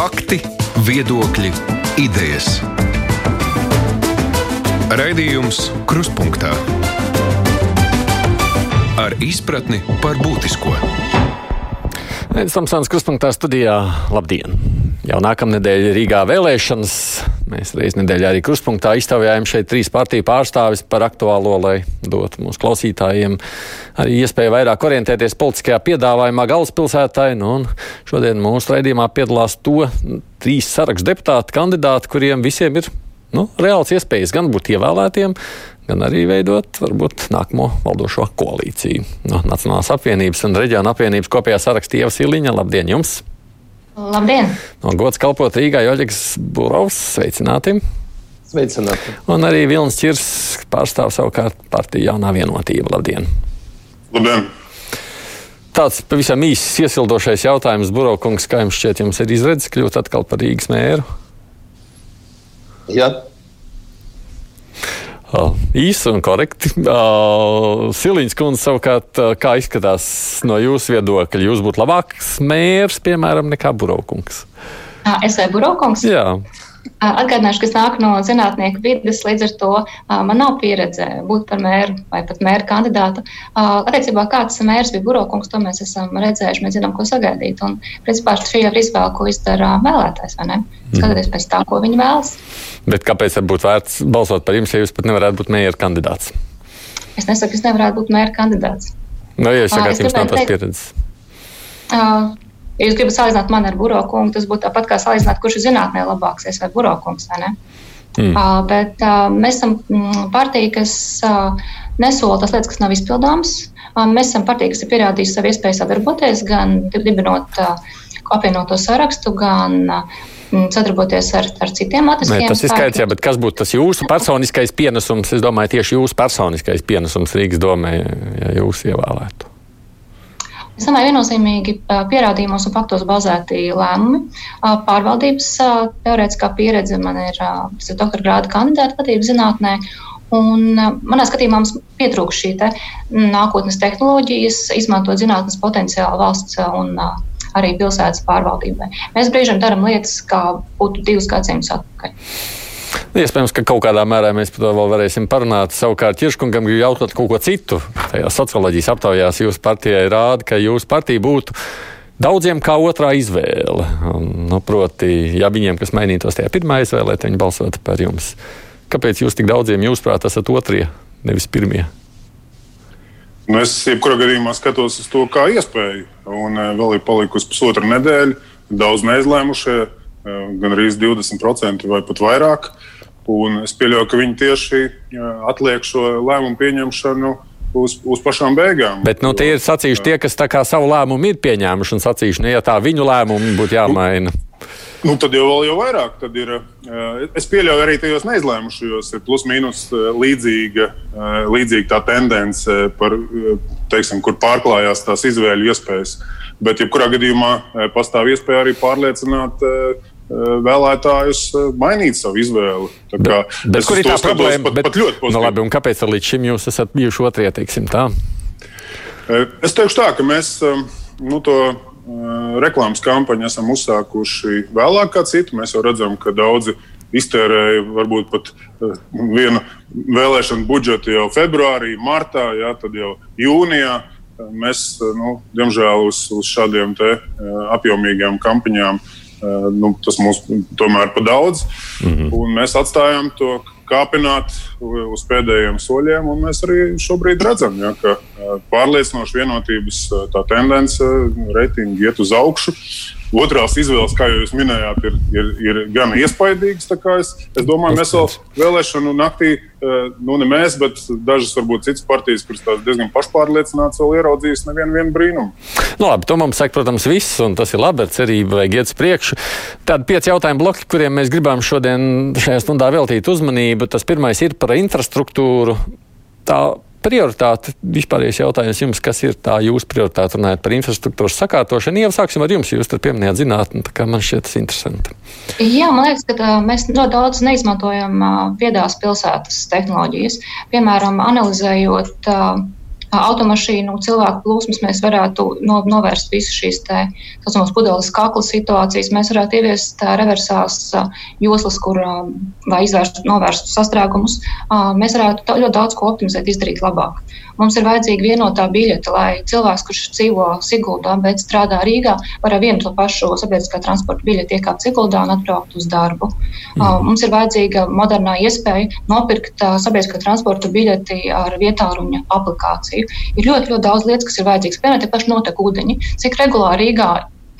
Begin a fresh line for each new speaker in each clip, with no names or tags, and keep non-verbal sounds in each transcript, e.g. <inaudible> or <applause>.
Fakti, viedokļi, idejas. Raidījums Kruspunkta ar izpratni par būtisko.
Samsons Kruspunkta studijā. Labdien! Jau nākamnedēļ Rīgā vēlēšanas. Mēs reiz nedēļā arī kruspunktā iztaujājam šeit trīs partiju pārstāvis par aktuālo, lai dotu mūsu klausītājiem arī iespēju vairāk orientēties politiskajā piedāvājumā galvaspilsētai. Nu, šodien mūsu raidījumā piedalās to trīs sarakstu deputāti kandidāti, kuriem visiem ir nu, reāls iespējas gan būt ievēlētiem, gan arī veidot varbūt nākamo valdošo koalīciju. No Nacionālās apvienības un reģiona apvienības kopējā sarakstā Ieva Siliņa. Labdien jums!
Labdien!
No gods kalpot Rīgā Joļiks Burovs. Sveicināti!
Sveicināti!
Un arī Vilnis Čirs pārstāv savukārt partiju jaunā vienotība. Labdien!
Labdien!
Tāds pavisam īsts iesildošais jautājums, Burovkungs, kā jums šķiet, jums ir izredzes kļūt atkal par Rīgas mēru?
Jā.
Uh, īsi un korekti. Uh, <laughs> Siliņas kundze savukārt, uh, kā izskatās no jūsu viedokļa, jūs būtu labāks mērs, piemēram, nekā Burovkungs?
Es vai Burovkungs?
Jā.
Atgādināšu, ka es nāku no zinātnieku vidas, līdz ar to man nav pieredze būt par mēru vai pat mēra kandidātu. Attiecībā, kāds mērs bija Burokungs, to mēs esam redzējuši, mēs zinām, ko sagaidīt. Un, principā, šī jau ir izvēle, ko izdara vēlētājs, vai ne? Skatoties pēc tā, ko viņi vēlas.
Bet kāpēc būtu vērts balsot par jums, ja jūs pat nevarētu būt mēra kandidāts?
Es nesaku, ka es nevarētu būt mēra kandidāts.
Nu, ja jūs sakāt, jums nav tās pieredzes.
Uh, Ja jūs gribat salīdzināt mani ar burokungu, tas būtu tāpat kā salīdzināt, kurš ir zinātnē labāks, vai burokungs vai ne. Mm. Uh, bet uh, mēs esam mm, partija, kas uh, nesola tās lietas, kas nav izpildāmas. Uh, mēs esam partija, kas ir pierādījusi savu iespēju sadarboties, gan dibinot uh, apvienoto sarakstu, gan uh, sadarboties ar, ar citiem attīstības
spēkiem. Tas ir skaidrs, jā, bet kas būtu tas jūsu personiskais pienesums? Es domāju, tieši jūsu personiskais pienesums Rīgas domē, ja jūs ievēlētu.
Es domāju, viennozīmīgi pierādījumos un faktos bazēti lēmumi. Pārvaldības teorētiskā pieredze man ir, ir doktora grāda kandidāta vadības zinātnē. Un, manā skatījumā mums pietrūkst šī te nākotnes tehnoloģijas, izmantot zinātnes potenciālu valsts un arī pilsētas pārvaldībai. Mēs brīžiem darām lietas, kā būtu divus gadsimtus atpakaļ.
Iespējams, ka kaut kādā mērā mēs par to vēl varēsim parunāt. Savukārt, Čirškungam gribu jautāt kaut ko citu. Tajā socioloģijas aptaujās jūsu partijai rāda, ka jūsu partija būtu daudziem kā otrā izvēle. Nu, proti, ja viņiem, kas mainītos tajā pirmā izvēlē, tad viņi balsotu par jums. Kāpēc jūs tik daudziem, jūsuprāt, esat otrie, nevis pirmie?
Nu, es jebkurā gadījumā skatos uz to kā iespēju. Un vēl ir palikusi pusotra nedēļa, daudz neizlēmušie gan arī 20% vai pat vairāk. Un es pieļauju, ka viņi tieši atliek šo lēmumu pieņemšanu uz, uz pašām beigām.
Bet nu, tie ir sacījuši tie, kas savu lēmumu ir pieņēmuši un sacījuši, ne, ja tā viņu lēmumu būtu jāmaina.
Nu, tad jau vēl jau vairāk. Tad ir, es pieļauju, arī tajos neizlēmušajos ir plus-mínus līdzīga, līdzīga tā tendence, par, teiksim, kur pārklājās tās izvēļu iespējas. Bet, jebkurā gadījumā, pastāv iespēja arī pārliecināt vēlētājus mainīt savu izvēli.
Bet, bet kur ir tā problēma?
Pat, bet, pat ļoti pozitīvi.
Nu, labi, un kāpēc līdz šim jūs esat bijuši otrie, teiksim tā?
Es teikšu tā, ka mēs nu, to reklāmas kampaņu esam uzsākuši vēlāk kā citu. Mēs jau redzam, ka daudzi iztērēja varbūt pat vienu vēlēšanu budžetu jau februārī, martā, jā, tad jau jūnijā. Mēs, nu, diemžēl, uz, uz šādiem apjomīgiem kampaņām uh, nu, tas mums tomēr par daudz. Mm -hmm. Mēs atstājām to kāpināt uz pēdējiem soļiem, un mēs arī šobrīd redzam, ja, ka pārliecinoši vienotības tā tendence reitingi iet uz augšu. Otrās izvēles, kā jūs minējāt, ir, ir, ir gan iespaidīgas. Es, es domāju, mēs vēl vēlēšanu naktī, nu ne mēs, bet dažas varbūt citas partijas, kuras tās diezgan pašpārliecināts, vēl ieraudzījis nevienu brīnumu.
Nu, labi, to mums saka, protams, viss, un tas ir labi ar cerību, vai iet uz priekšu. Tādi pieci jautājumu bloki, kuriem mēs gribam šodien šajā stundā veltīt uzmanību. Tas pirmais ir par infrastruktūru. Tā prioritāte, vispārējais jautājums jums, kas ir tā jūsu prioritāte runājot par infrastruktūras sakārtošanu? Iesāksim ar jums, jūs tur pieminējāt zinātni, tā kā man šķiet tas interesanti.
Jā, man liekas, ka mēs ļoti daudz neizmantojam viedās pilsētas tehnoloģijas. Piemēram, analizējot automašīnu cilvēku plūsmas, mēs varētu no, novērst visu šīs tā saucamās pudeles kakla situācijas. Mēs varētu ieviest reversās joslas, kur vai izvērst, novērst sastrēgumus. Mēs varētu ļoti daudz ko optimizēt, izdarīt labāk. Mums ir vajadzīga vienotā biļete, lai cilvēks, kurš dzīvo Siguldā, bet strādā Rīgā, var ar vienu to pašu sabiedriskā transporta biļeti iekāpt Siguldā un atbraukt uz darbu. Mm. Mums ir vajadzīga modernā iespēja nopirkt sabiedriskā transporta biļeti ar vietāluņa aplikāciju. Ir ļoti, ļoti daudz lietas, kas ir vajadzīgas. Piemēram, tie paši notek ūdeņi. Cik regulāri Rīgā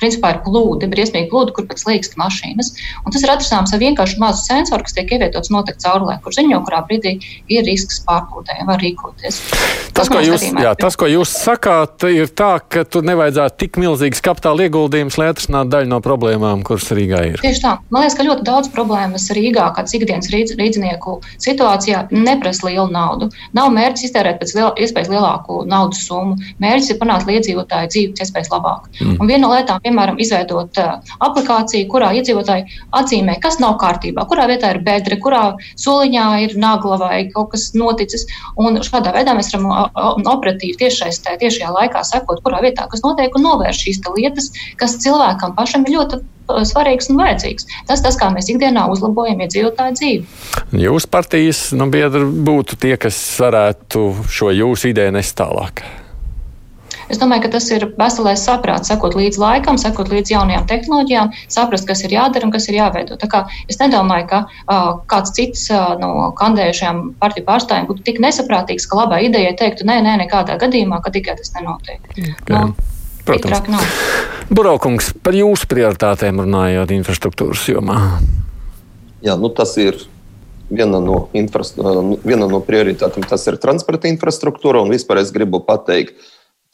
principā ir plūdi, briesmīgi plūdi, kur pēc līkst mašīnas. Un tas ir atrisināms ar vienkārši mazu sensoru, kas tiek ievietots noteikti caurulē, kur ziņo, kurā brīdī ir risks pārplūdē, var rīkoties.
Tas, tas, ko jūs, jā, tas, ko jūs sakāt, ir tā, ka tur nevajadzētu tik milzīgas kapitāla ieguldījumus, lai atrisinātu daļu no problēmām, kuras Rīgā ir.
Tieši tā. Man liekas, ka ļoti daudz problēmas Rīgā, kāds ikdienas rīdz, rīdznieku situācijā, neprasa lielu naudu. Nav mērķis iztērēt pēc liel, iespējas lielāku naudas summu. Mērķis ir panākt iedzīvotāju dzīvi pēc iespējas labāk. Mm. Un viena no lietām, piemēram, izveidot uh, aplikāciju, kurā iedzīvotāji atzīmē, kas nav kārtībā, kurā vietā ir bedre, kurā soliņā ir nagla vai kaut kas noticis. Un šādā veidā mēs varam operatīvi tiešais, tiešajā laikā sekot, kurā vietā kas notiek un novērst šīs lietas, kas cilvēkam pašam ir ļoti svarīgs un vajadzīgs. Tas tas, kā mēs ikdienā uzlabojam iedzīvotāju dzīvi.
Jūsu partijas nu, biedri būtu tie, kas varētu šo jūsu ideju nest tālāk.
Es domāju, ka tas ir veselais saprāts, sekot līdz laikam, sekot līdz jaunajām tehnoloģijām, saprast, kas ir jādara un kas ir jāveido. Tā kā es nedomāju, ka uh, kāds cits uh, no kandidējušajām partiju pārstāvjiem būtu tik nesaprātīgs, ka labā ideja teiktu, nē, nē, nekādā gadījumā, ka tikai tas nenotiek. Okay. Nu,
Protams. Buraukungs, par jūsu prioritātēm runājot infrastruktūras jomā.
Jā, nu tas ir viena no, viena no prioritātēm. Tas ir transporta infrastruktūra, un vispār es gribu pateikt,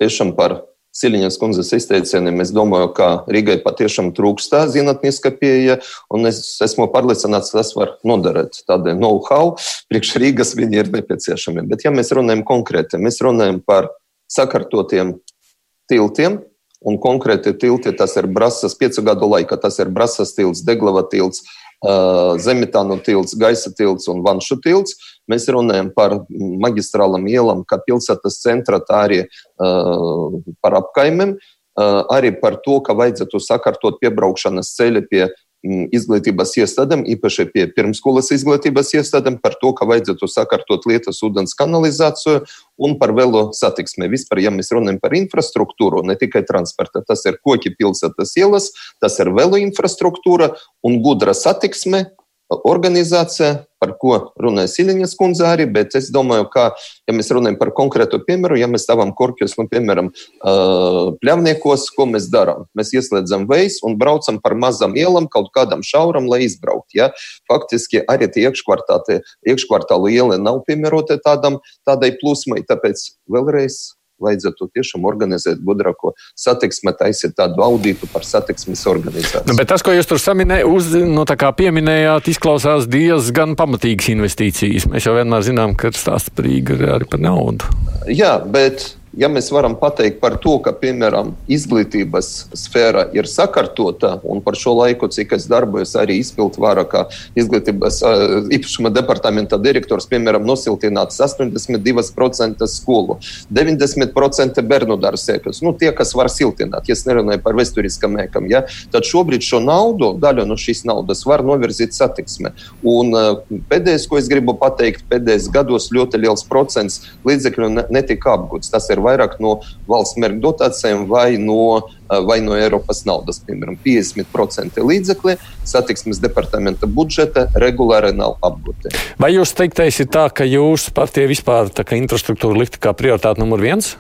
tiešām par Siliņas kundzes izteicieniem. Es domāju, ka Rīgai patiešām trūkstā zinātniska pieeja, un es esmu pārliecināts, tas var noderēt. Tādai know-how priekš Rīgas viņi ir nepieciešami. Bet, ja mēs runājam konkrēti, mēs runājam par sakārtotiem tiltiem, un konkrēti tilti, tas ir Brasas piecu gadu laikā, tas ir Brasas tilts, Deglava tilts, Zemitānu tilts, Gaisa tilts un Vanšu tilts. Mēs runājam par maģistrālam ielam, kā pilsētas centra, tā arī par apkaimēm, arī par to, ka vajadzētu sakārtot piebraukšanas ceļi pie izglītības iestādēm, īpaši pie pirmskolas izglītības iestādēm, par to, ka vajadzētu sakārtot lietas ūdens kanalizāciju un par velo satiksmi. Vispār, ja mēs runājam par infrastruktūru, ne tikai transporta, tas ir koki pilsētas ielas, tas ir velo infrastruktūra un gudra satiksme, organizācija, par ko runāja Siliņas kundze arī, bet es domāju, ka, ja mēs runājam par konkrētu piemēru, ja mēs stāvam korķus, nu, piemēram, pļavniekos, ko mēs darām? Mēs ieslēdzam veids un braucam par mazam ielam, kaut kādam šauram, lai izbraukt. Ja? Faktiski arī tie iekškvartāli iela nav piemērota tādam, tādai plūsmai, tāpēc vēlreiz vajadzētu tiešām organizēt gudrāko satiksmi, taisīt tādu audītu par satiksmes organizāciju.
Nu, bet tas, ko jūs tur saminē, uz, nu, pieminējāt, izklausās diezgan pamatīgas investīcijas. Mēs jau vienmēr zinām, ka stāsta par Rīgu arī par naudu.
Jā, bet ja mēs varam pateikt par to, ka, piemēram, izglītības sfēra ir sakārtota, un par šo laiku, cik es darbojos arī izpildu vārā, kā izglītības īpašuma departamenta direktors, piemēram, nosiltināts 82% skolu, 90% bērnu dārzsēkas, nu, tie, kas var siltināt, ja nerunāju par vēsturiskam ēkam, ja, tad šobrīd šo naudu, daļu no šīs naudas var novirzīt satiksme. Un pēdējais, ko es gribu pateikt, pēdējos gados ļoti liels procents līdzekļu netika apgūts. Tas ir vairāk no valsts mērķa dotācijām vai no, eh, vai no Eiropas naudas. Piemēram, 50% līdzekļu satiksmes departamenta budžeta regulāri nav apgūti.
Vai jūs teiktais ir tā, ka jūsu partija vispār infrastruktūru liktu kā prioritāte numur viens?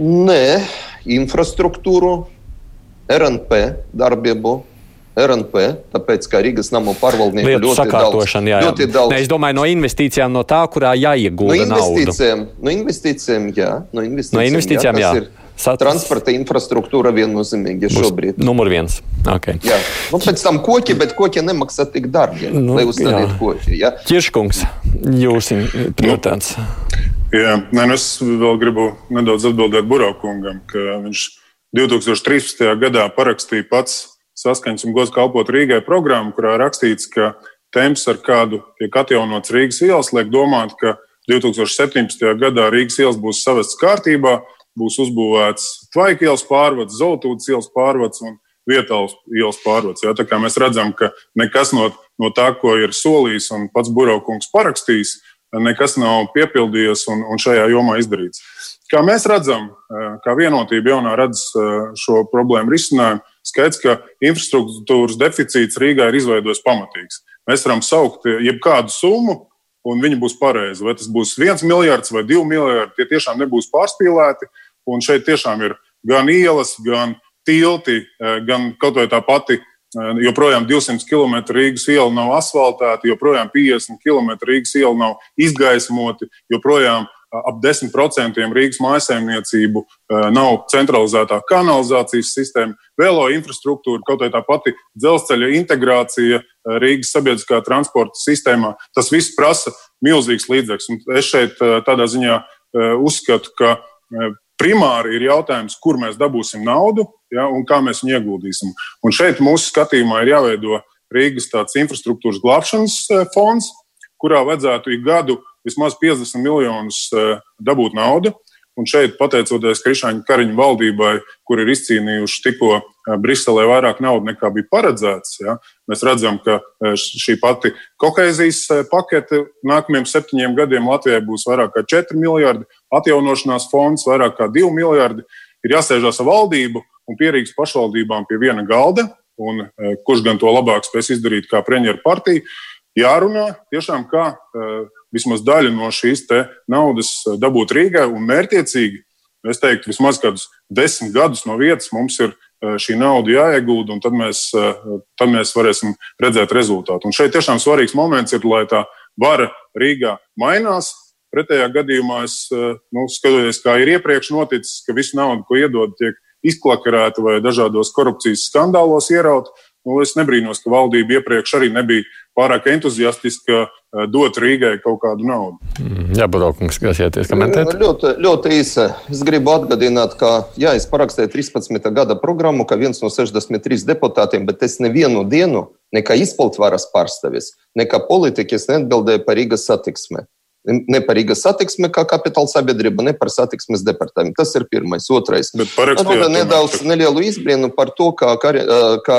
Nē, infrastruktūru, RNP darbību RNP, tāpēc, ka Rīgas namu pārvaldnieki
ļoti daudz, jā, jā. ļoti daudz. Ne, es domāju, no investīcijām, no tā, kurā jāiegūda
no investīcijām, naudu. No investīcijām, jā. No investīcijām,
no investīcijām jā. jā.
Sat... Transporta infrastruktūra viennozīmīgi šobrīd.
Numur viens. Okay.
Jā, nu, pēc tam koki, bet koki nemaksā tik dārgi, nu, lai uzstādītu koki. Ja?
Ķirškungs, jūs prioritāts.
Jā, nē, nu es vēl gribu nedaudz atbildēt Buraukungam, ka viņš 2013. gadā parakstīja pats saskaņas un gods kalpot Rīgai programmu, kurā rakstīts, ka temps, ar kādu tiek atjaunots Rīgas ielas, liek domāt, ka 2017. gadā Rīgas ielas būs savestas kārtībā, būs uzbūvēts Tvaika ielas pārvads, Zeltūdas ielas pārvads un Vietāls ielas pārvads. Ja? Tā kā mēs redzam, ka nekas no, no tā, ko ir solījis un pats Buraukungs parakstījis, nekas nav piepildījies un, un šajā jomā izdarīts. Kā mēs redzam, kā vienotība jaunā redz šo problēmu risinājumu, skaidrs, ka infrastruktūras deficīts Rīgā ir izveidojis pamatīgs. Mēs varam saukt jebkādu summu, un viņi būs pareizi. Vai tas būs viens miljards vai divi miljardi, tie tiešām nebūs pārspīlēti. Un šeit tiešām ir gan ielas, gan tilti, gan kaut vai tā pati joprojām 200 km Rīgas iela nav asfaltēta, joprojām 50 km Rīgas iela nav izgaismoti, joprojām ap 10% Rīgas mājsaimniecību nav centralizētā kanalizācijas sistēma, vēlo infrastruktūra, kaut arī tā pati dzelzceļa integrācija Rīgas sabiedriskā transporta sistēmā. Tas viss prasa milzīgs līdzekļus. Es šeit tādā ziņā uzskatu, ka primāri ir jautājums, kur mēs dabūsim naudu ja, un kā mēs viņu ieguldīsim. Un šeit mūsu skatījumā ir jāveido Rīgas infrastruktūras glābšanas fonds, kurā vajadzētu ik gadu vismaz 50 miljonus eh, dabūt naudu. Un šeit, pateicoties Krišāņa Kariņa valdībai, kur ir izcīnījuši tikko eh, Briselē vairāk naudas nekā bija paredzēts, ja, mēs redzam, ka eh, šī pati kohēzijas pakete nākamajiem septiņiem gadiem Latvijai būs vairāk kā 4 miljardi, atjaunošanās fonds vairāk kā 2 miljardi. Ir jāsēžās ar valdību un pierīgas pašvaldībām pie viena galda, un kurš gan to labāk spēs izdarīt kā premjeras partija, jārunā tiešām kā vismaz daļu no šīs naudas eh, dabūt Rīgai un mērķiecīgi. Es teiktu, vismaz kādus desmit gadus no vietas mums ir eh, šī nauda jāiegūda, un tad mēs, eh, tad mēs varēsim redzēt rezultātu. Un šeit tiešām svarīgs moments ir, lai tā vara Rīgā mainās. Pretējā gadījumā es nu, skatoties, kā ir iepriekš noticis, ka visu naudu, ko iedod, tiek izklakarēta vai dažādos korupcijas skandālos ierauta. Nu, es nebrīnos, ka valdība iepriekš arī nebija pārāk entuziastiska eh, dot Rīgai kaut kādu naudu.
Mm, jā, kas iesieties komentēt?
Ļoti, ļoti īsi. Es gribu atgādināt, ka jā, es parakstīju 13. gada programmu, ka viens no 63 deputātiem, bet es nevienu dienu, ne kā izpildvaras pārstāvis, ne kā politiķis neatbildēju par Rīgas satiksmi. Ne par Rīgas satiksmi kā kapitāla sabiedrība, ne par satiksmes departamentu. Tas ir pirmais. Otrais. Roda nedaudz nelielu izbrīnu par to, kā, kā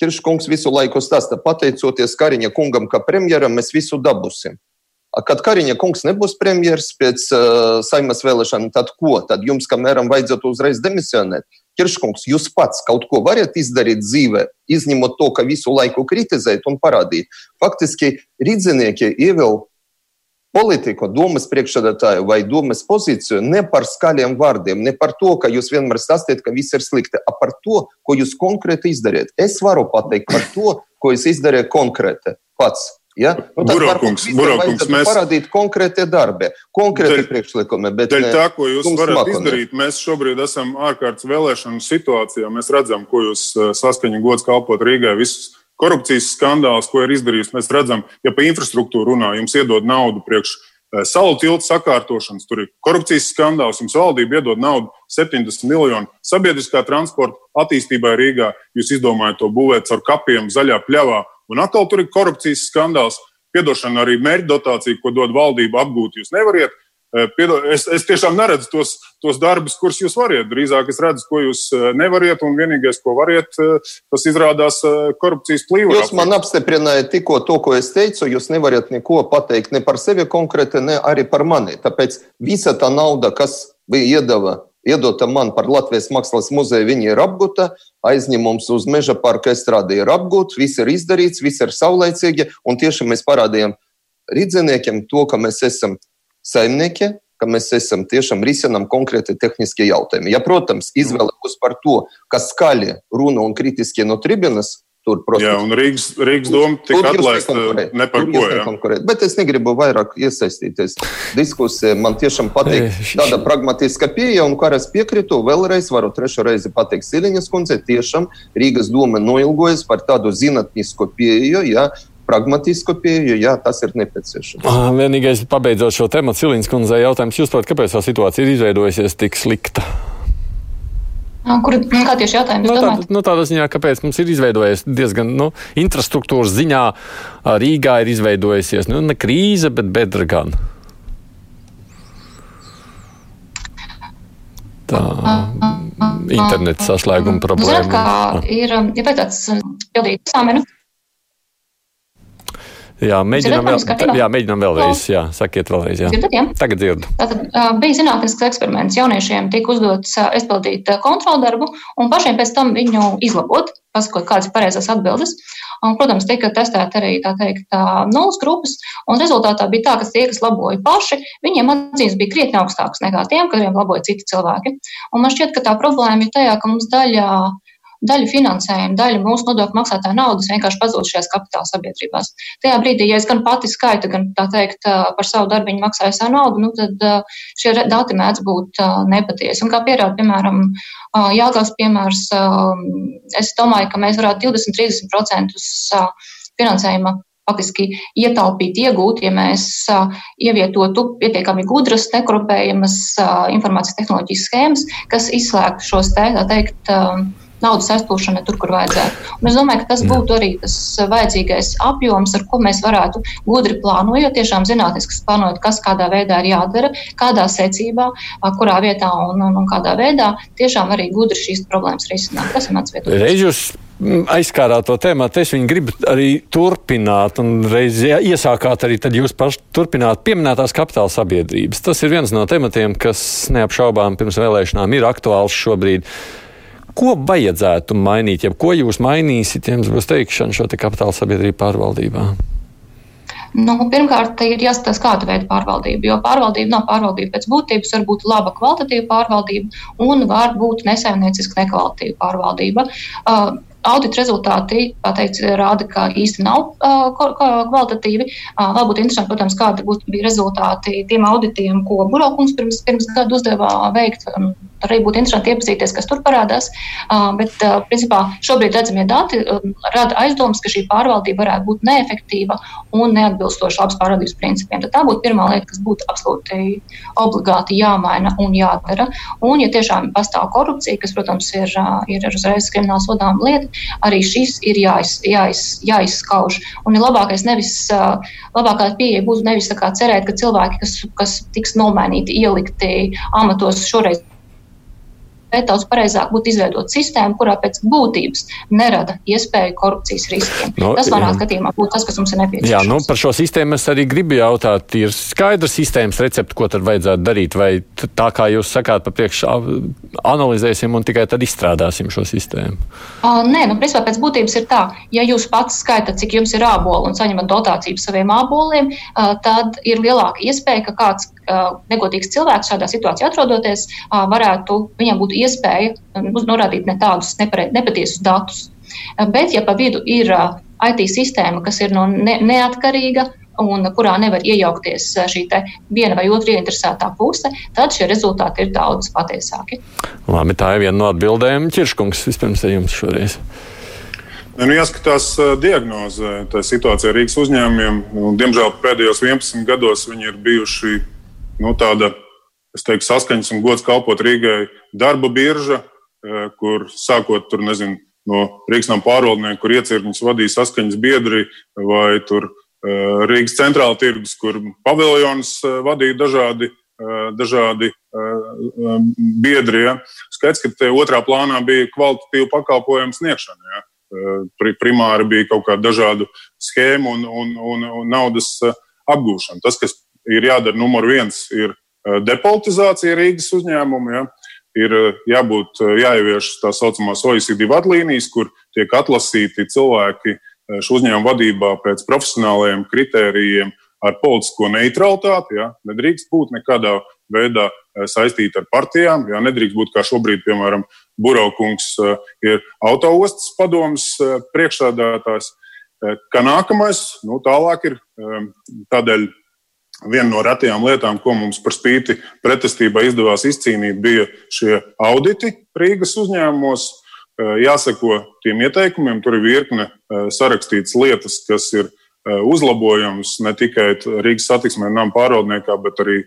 Kirškungs visu laiku stāsta, pateicoties Kariņa kungam, kā premjeram, mēs visu dabūsim. Kad Kariņa kungs nebūs premjeras pēc uh, saimas vēlēšanām, tad ko? Tad jums, kamēram, vajadzētu uzreiz demisionēt. Kirškungs, jūs pats kaut ko varat izdarīt dzīvē, izņemot to, ka visu laiku kritizēt un parādīt. Faktiski rīdzinieki ievēl politiku, domas priekšsēdētāju vai domas pozīciju ne par skaļiem vārdiem, ne par to, ka jūs vienmēr stāstiet, ka viss ir slikti, bet par to, ko jūs konkrēti izdarījat. Es varu pateikt par to, ko es izdarīju konkrēti pats. Ja? Nu,
Buraukungs, buraukungs, mēs
parādīt konkrēti darbi, konkrēti daļ, priekšlikumi. Bet
daļ tā, ko jūs varat makoni. izdarīt, mēs šobrīd esam ārkārtas vēlēšanu situācijā. Mēs redzam, ko jūs eh, saskaņu gods kalpot Rīgai visus korupcijas skandāls, ko ir izdarījis. Mēs redzam, ja pa infrastruktūru runā, jums iedod naudu priekš eh, salu tiltu sakārtošanas, tur ir korupcijas skandāls, jums valdība iedod naudu 70 miljonu sabiedriskā transporta attīstībai Rīgā. Jūs izdomājat to būvēt ar kapiem zaļā pļavā, un atkal tur ir korupcijas skandāls. Piedošana arī mērķa dotācija, ko dod valdība apgūt, jūs nevariet. Eh, es, es tiešām neredzu tos, tos darbus, kurus jūs varat. Drīzāk es redzu, ko jūs nevarat, un vienīgais, ko varat, tas izrādās korupcijas plīvums.
Jūs man apstiprinājāt tikko to, ko es teicu. Jūs nevarat neko pateikt ne par sevi konkrēti, ne arī par mani. Tāpēc visa tā nauda, kas bija iedeva. Iedota man par Latvijas Mākslas muzeju, viņa ir apgūta, aizņemums uz meža parka estrādi ir apgūts, viss ir izdarīts, viss ir saulēcīgi, un tieši mēs parādījām rīdziniekiem to, ka mēs esam saimnieki, ka mēs esam tiešām risinām konkrēti tehniskie jautājumi. Ja, protams, izvēle būs par to, kas skaļi runa un kritiski no tribunas. Tur, protams,
jā, un Rīgas, Rīgas doma tika atlaista ne par ko. Jā.
Bet es negribu vairāk iesaistīties diskusijā. Man tiešām patīk <laughs> tāda pragmatiska pieeja, un kā es piekrītu, vēlreiz varu trešo reizi pateikt Siliņas kundze, tiešām Rīgas doma noilgojas par tādu zinātnisku pieeju, ja, pragmatisku pieeju, ja tas ir nepieciešams.
Ah, vienīgais, pabeidzot šo tēmu, Cilīnas kundzei jautājums, jūs prāt, kāpēc tā situācija ir izveidojusies tik slikta?
Nu, kur, nu, kā tieši jautājums?
Nu, tā, nu, tādā ziņā, kāpēc mums ir izveidojies diezgan, nu, infrastruktūras ziņā Rīgā ir izveidojusies, nu, ne krīze, bet bedra gan. tā mm, mm, mm, interneta saslēguma problēma.
Ziniet, kā ir, um, ja pēc tāds um, pildīt eksāmenu,
Jā, mēģinām, vēl, jā, mēģinām vēlreiz. Jā, sakiet vēlreiz. Jā.
Dzirdat, jā?
Tagad dzirdu.
Tātad bija zinātnisks eksperiments. Jauniešiem tika uzdots izpildīt kontroldarbu un pašiem pēc tam viņu izlabot, pasakot, kādas ir pareizās atbildes. Un, protams, tika testēta arī tā teikt, nulles grupas, un rezultātā bija tā, ka tie, kas laboja paši, viņiem atzīmes bija krietni augstākas nekā tiem, kuriem laboja citi cilvēki. Un man šķiet, ka tā problēma ir tajā, ka mums daļā daļa finansējuma, daļa mūsu nodokļu maksātāja naudas vienkārši pazūd šajās kapitāla sabiedrībās. Tajā brīdī, ja es gan pati skaita, gan tā teikt, par savu darbiņu maksāju savu naudu, nu, tad šie dati mēdz būt nepatiesi. Un kā pierāda, piemēram, Jāgauts piemērs, es domāju, ka mēs varētu 20-30% finansējuma faktiski ietaupīt, iegūt, ja mēs ievietotu pietiekami gudras, nekorupējamas informācijas tehnoloģijas schēmas, kas izslēgtu šos te, tā teikt, naudas aizplūšana tur, kur vajadzētu. Un es domāju, ka tas būtu arī tas vajadzīgais apjoms, ar ko mēs varētu gudri plānojot, tiešām zinātniski plānot, kas kādā veidā ir jādara, kādā secībā, kurā vietā un, un, un kādā veidā tiešām arī gudri šīs problēmas risināt. Tas ir mans
viedoklis aizskārāt to tēmu, es viņu gribu arī turpināt, un reiz iesākāt arī jūs paši turpināt pieminētās kapitāla sabiedrības. Tas ir viens no tematiem, kas neapšaubām pirms vēlēšanām ir aktuāls šobrīd. Ko vajadzētu mainīt, ja ko jūs mainīsiet, ja jums būs teikšana šo te kapitāla sabiedrību pārvaldībā?
Nu, pirmkārt, ir jāskatās, kāda veida pārvaldība. Jo pārvaldība nav pārvaldība pēc būtības, var būt laba kvalitatīva pārvaldība un var būt nesaimnieciska nekvalitatīva pārvaldība. Uh, audita rezultāti pateic, rāda, ka īsti nav uh, kvalitatīvi. Uh, vēl būtu interesanti, protams, kādi būtu bija rezultāti tiem auditiem, ko Burokums pirms, pirms gada uzdevā veikt. Um, arī būtu interesanti iepazīties, kas tur parādās. Uh, bet, uh, principā, šobrīd redzamie dati uh, rada aizdomas, ka šī pārvaldība varētu būt neefektīva un neatbilstoša labas pārvaldības principiem. Tad tā būtu pirmā lieta, kas būtu absolūti obligāti jāmaina un jādara. Un, ja tiešām pastāv korupcija, kas, protams, ir, uh, ir uzreiz krimināla sodām lieta, arī šis ir jāiz, jāiz, jāizskauž. Un ir labākais nevis, labākā pieeja būtu nevis cerēt, ka cilvēki, kas, kas tiks nomainīti, ielikti amatos šoreiz daudz pareizāk būtu izveidot sistēmu, kurā pēc būtības nerada iespēju korupcijas riskiem. No, tas, manā skatījumā, būtu tas, kas mums ir nepieciešams.
Jā, nu, par šo sistēmu es arī gribu jautāt. Ir skaidra sistēmas recepte, ko tad vajadzētu darīt, vai tā kā jūs sakāt, pa priekšu analizēsim un tikai tad izstrādāsim šo sistēmu?
Uh, nē, nu, principā pēc būtības ir tā, ja jūs pats skaitat, cik jums ir āboli un saņemat dotāciju saviem āboliem, uh, tad ir lielāka iespēja, ka kāds negodīgs cilvēks šādā situācijā atrodoties, varētu viņam būt iespēja norādīt ne tādus nepatiesus datus. Bet, ja pa vidu ir IT sistēma, kas ir no ne, neatkarīga un kurā nevar iejaukties šī viena vai otra ieinteresētā puse, tad šie rezultāti ir daudz patiesāki.
Labi, tā ir viena no atbildēm. Ķirškungs, vispirms ar jums šoreiz.
Nu, jāskatās diagnoze, tā situācija Rīgas uzņēmumiem. Nu, diemžēl pēdējos 11 gados viņi ir bijuši nu, tāda, teiktu, saskaņas un gods kalpot Rīgai darba birža, e, kur sākot tur, nezinu, no Rīgas nama pārvaldnieku, kur iecirkņus vadīja saskaņas biedri, vai tur e, Rīgas centrāla tirgus, kur paviljons e, vadīja dažādi, dažādi biedri. Ja. Skaidrs, ka te otrā plānā bija kvalitatīva pakalpojumu sniegšana. Ja. Primāri bija kaut kāda dažādu schēmu un, un, un, un naudas apgūšana. Tas, kas ir jādara numur viens, ir eh, depolitizācija Rīgas uzņēmumu. Ja? Ir eh, jābūt, eh, jāievieš tā saucamās OECD vadlīnijas, kur tiek atlasīti cilvēki šo uzņēmumu vadībā pēc profesionālajiem kritērijiem ar politisko neutralitāti. Ja? Nedrīkst būt nekādā veidā saistīta ar partijām. Ja? Nedrīkst būt kā šobrīd, piemēram, Buraukungs ir autoostas padomas priekšsādātājs. Kā nākamais, nu, tālāk ir tādēļ Viena no retajām lietām, ko mums par spīti pretestībai izdevās izcīnīt, bija šie auditi Rīgas uzņēmumos. Eh, jāseko tiem ieteikumiem, tur ir virkne eh, sarakstītas lietas, kas ir eh, uzlabojams ne tikai Rīgas satiksmē, nama pārvaldniekā, bet arī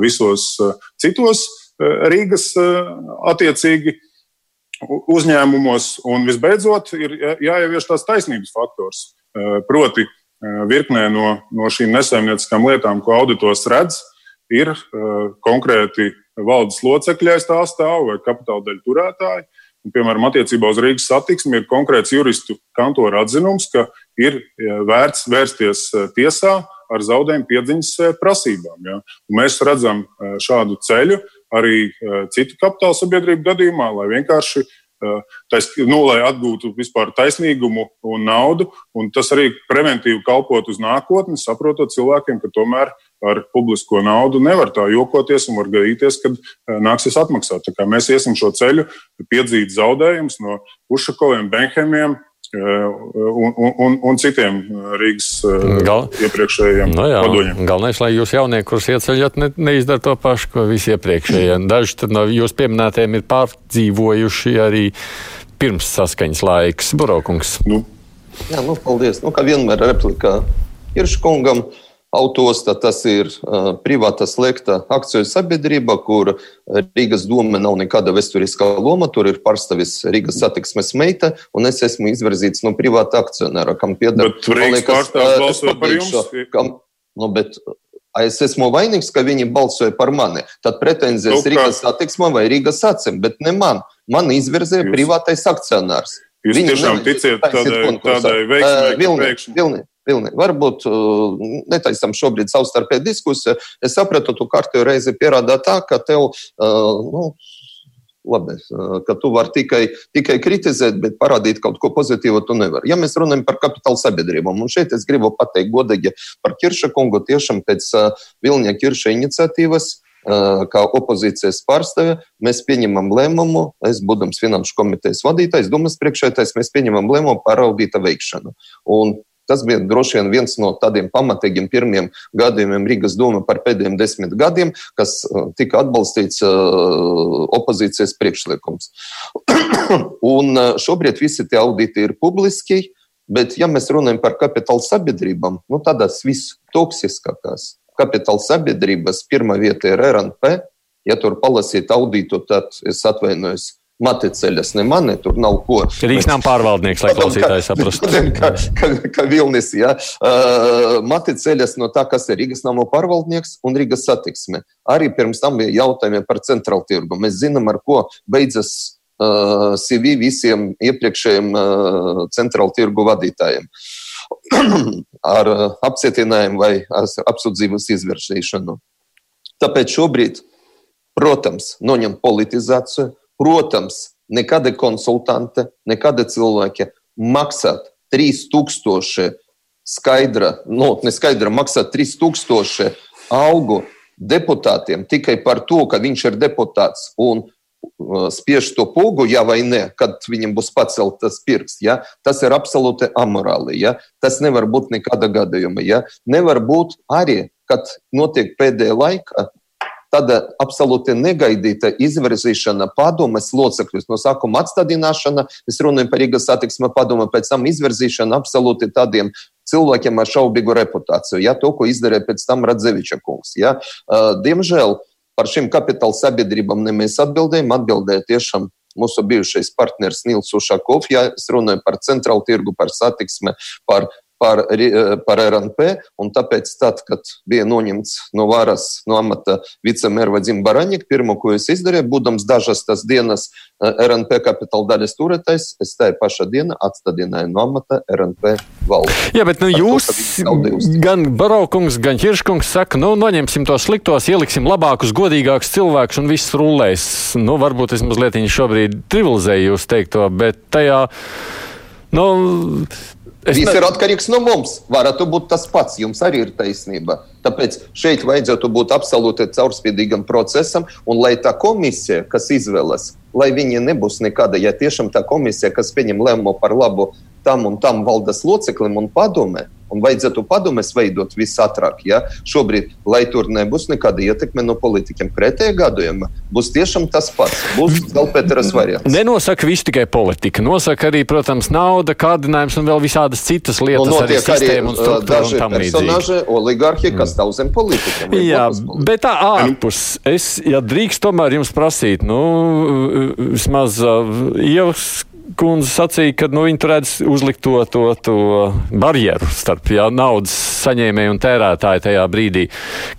visos citos Rīgas attiecīgi uzņēmumos. Un visbeidzot, ir jāievieš tās taisnības faktors. Proti, virknē no, no šīm nesaimnieciskām lietām, ko auditors redz, ir konkrēti valdes locekļi aiz tā stāv vai kapitāla daļu turētāji. Un, piemēram, attiecībā uz Rīgas satiksmi ir konkrēts juristu kantora atzinums, ka ir vērts vērsties tiesā ar zaudējumu piedziņas prasībām. Ja? Un mēs redzam šādu ceļu arī citu kapitāla sabiedrību gadījumā, lai vienkārši tais, nu, lai atgūtu vispār taisnīgumu un naudu. Un tas arī preventīvi kalpot uz nākotni, saprotot cilvēkiem, ka tomēr ar publisko naudu nevar tā jokoties un var gadīties, ka nāksies atmaksāt. Mēs iesim šo ceļu, piedzīt zaudējumus no Ušakoviem, Benhemiem, un, un, un citiem Rīgas Gal... iepriekšējiem no nu jā, vadoņiem.
Galvenais, lai jūs jaunieši, kurus ieceļat, ne, neizdara to pašu, ko visi iepriekšējie. <laughs> Daži no jūsu pieminētiem ir pārdzīvojuši arī pirms saskaņas laiks. Burokungs.
Nu. Jā, nu, paldies. Nu, kā vienmēr replikā Irškungam. Uh, Autosta tas ir privāta slēgta akciju sabiedrība, kur Rīgas doma nav nekāda vēsturiskā loma. Tur ir pārstāvis Rīgas satiksmes meita, un es esmu izvirzīts no privāta akcionāra, kam pieder.
Bet Rīgas pārstāvis balsoja par jums?
Kam, nu, bet, Es esmu vainīgs, ka viņi balsoja par mani. Tad pretenzijas nu, Rīgas satiksmē vai Rīgas acīm, bet ne man. Man izvirzīja privātais akcionārs.
Jūs Viņi tiešām ticiet tādai, tādai veiksmai, uh,
Vilni, Vilni, Vilni. Varbūt uh, netaisam šobrīd savstarpēju diskusiju. Es sapratu, tu kārtējo reizi pierādā tā, ka tev, uh, nu, labi, uh, ka tu vari tikai, tikai kritizēt, bet parādīt kaut ko pozitīvu tu nevari. Ja mēs runājam par kapitāla sabiedrībām, un šeit es gribu pateikt godīgi par Kirša kungu, tiešām pēc Vilņa Kirša iniciatīvas kā opozīcijas pārstāve, mēs pieņemam lēmumu, es būdams finanšu komitejas vadītājs, domas priekšētājs, mēs pieņemam lēmumu par audīta veikšanu. Un Tas bija droši vien viens no tādiem pamatīgiem pirmiem gadījumiem Rīgas doma par pēdējiem desmit gadiem, kas uh, tika atbalstīts uh, opozīcijas priekšlikums. <coughs> Un uh, šobrīd visi tie auditi ir publiski, bet ja mēs runājam par kapitāla sabiedrībām, nu tādās vistoksiskākās kapitāla sabiedrības pirmā vieta ir RNP. Ja tur palasīt auditu, tad es atvainojos Maticeļas, ne mani, tur nav ko.
Rīgas nav pārvaldnieks, lai klausītāji saprastu.
Ka, ka, ka Vilnis, jā. Uh, Maticeļas no tā, kas ir Rīgas nav pārvaldnieks un Rīgas satiksme. Arī pirms tam bija jautājumi par centrālu tirgu. Mēs zinām, ar ko beidzas uh, CV visiem iepriekšējiem uh, centrālu tirgu vadītājiem. <clears throat> ar apcietinājumu vai apsūdzības izvirzīšanu. Tāpēc šobrīd, protams, noņem politizāciju Protams, nekāda konsultante, nekāda cilvēka maksāt 3000 skaidra, nu, neskaidra maksāt 3000 algu deputātiem tikai par to, ka viņš ir deputāts un uh, spiež to pogu, ja vai nē, kad viņam būs paceltas pirksts. Ja? Tas ir absolūti amorāli. Ja? Tas nevar būt nekāda gadījuma. Ja? Nevar būt arī, kad notiek pēdējā laikā tāda absolūti negaidīta izvirzīšana padomes locekļus. No sākuma atstādināšana, es runāju par Rīgas satiksme padomu, pēc tam izvirzīšana absolūti tādiem cilvēkiem ar šaubīgu reputāciju. Ja, to, ko izdarīja pēc tam Radzeviča kungs. Ja. Diemžēl par šīm kapitāla sabiedrībām ne mēs atbildējam, atbildēja tiešām mūsu bijušais partneris Nils Ušakovs. Ja es runāju par centrālu tirgu, par satiksmi, par par, eh, par RNP. Tāpēc, tad, kad bija noņemts no varas no amata vicemēra Vadim Baraņik, pirmo, ko es izdarīju, būdams dažas tas dienas eh, RNP kapitāla daļas turētais, es tajā pašā dienā atstādināju no amata RNP valdi.
Jā, bet nu, jūs, to, gan Baraukungs, gan Hirškungs saka, nu, noņemsim tos sliktos, ieliksim labākus, godīgākus cilvēkus un viss rullēs. Nu, varbūt es mazliet šobrīd trivializēju jūs teikto, bet tajā. Nu,
Es Viss ne... ir atkarīgs no mums. Varētu būt tas pats. Jums arī ir taisnība. Tāpēc šeit vajadzētu būt absolūti caurspīdīgam procesam, un lai tā komisija, kas izvēlas, lai viņa nebūs nekāda, ja tiešām tā komisija, kas pieņem lēmumu par labu tam un tam valdes loceklim un padomē, un vajadzētu padomes veidot visātrāk. Ja? Šobrīd, lai tur nebūs nekāda ietekme no politiķiem, pretējā gadījumā būs tiešām tas pats. Būs Galpēteras variants.
Nenosaka visu tikai politika. Nosaka arī, protams, nauda, kārdinājums un vēl visādas citas lietas.
Un notiek arī, arī daži personāži, oligarhi, kas stāv zem politikiem.
Jā, bet tā ārpus. Es, ja drīkst tomēr jums prasīt, nu, vismaz uh, ievas kundze sacīja, ka nu, viņi tur redz uzlikt to, to, to barjeru starp jā, naudas saņēmēju un tērētāju tajā brīdī.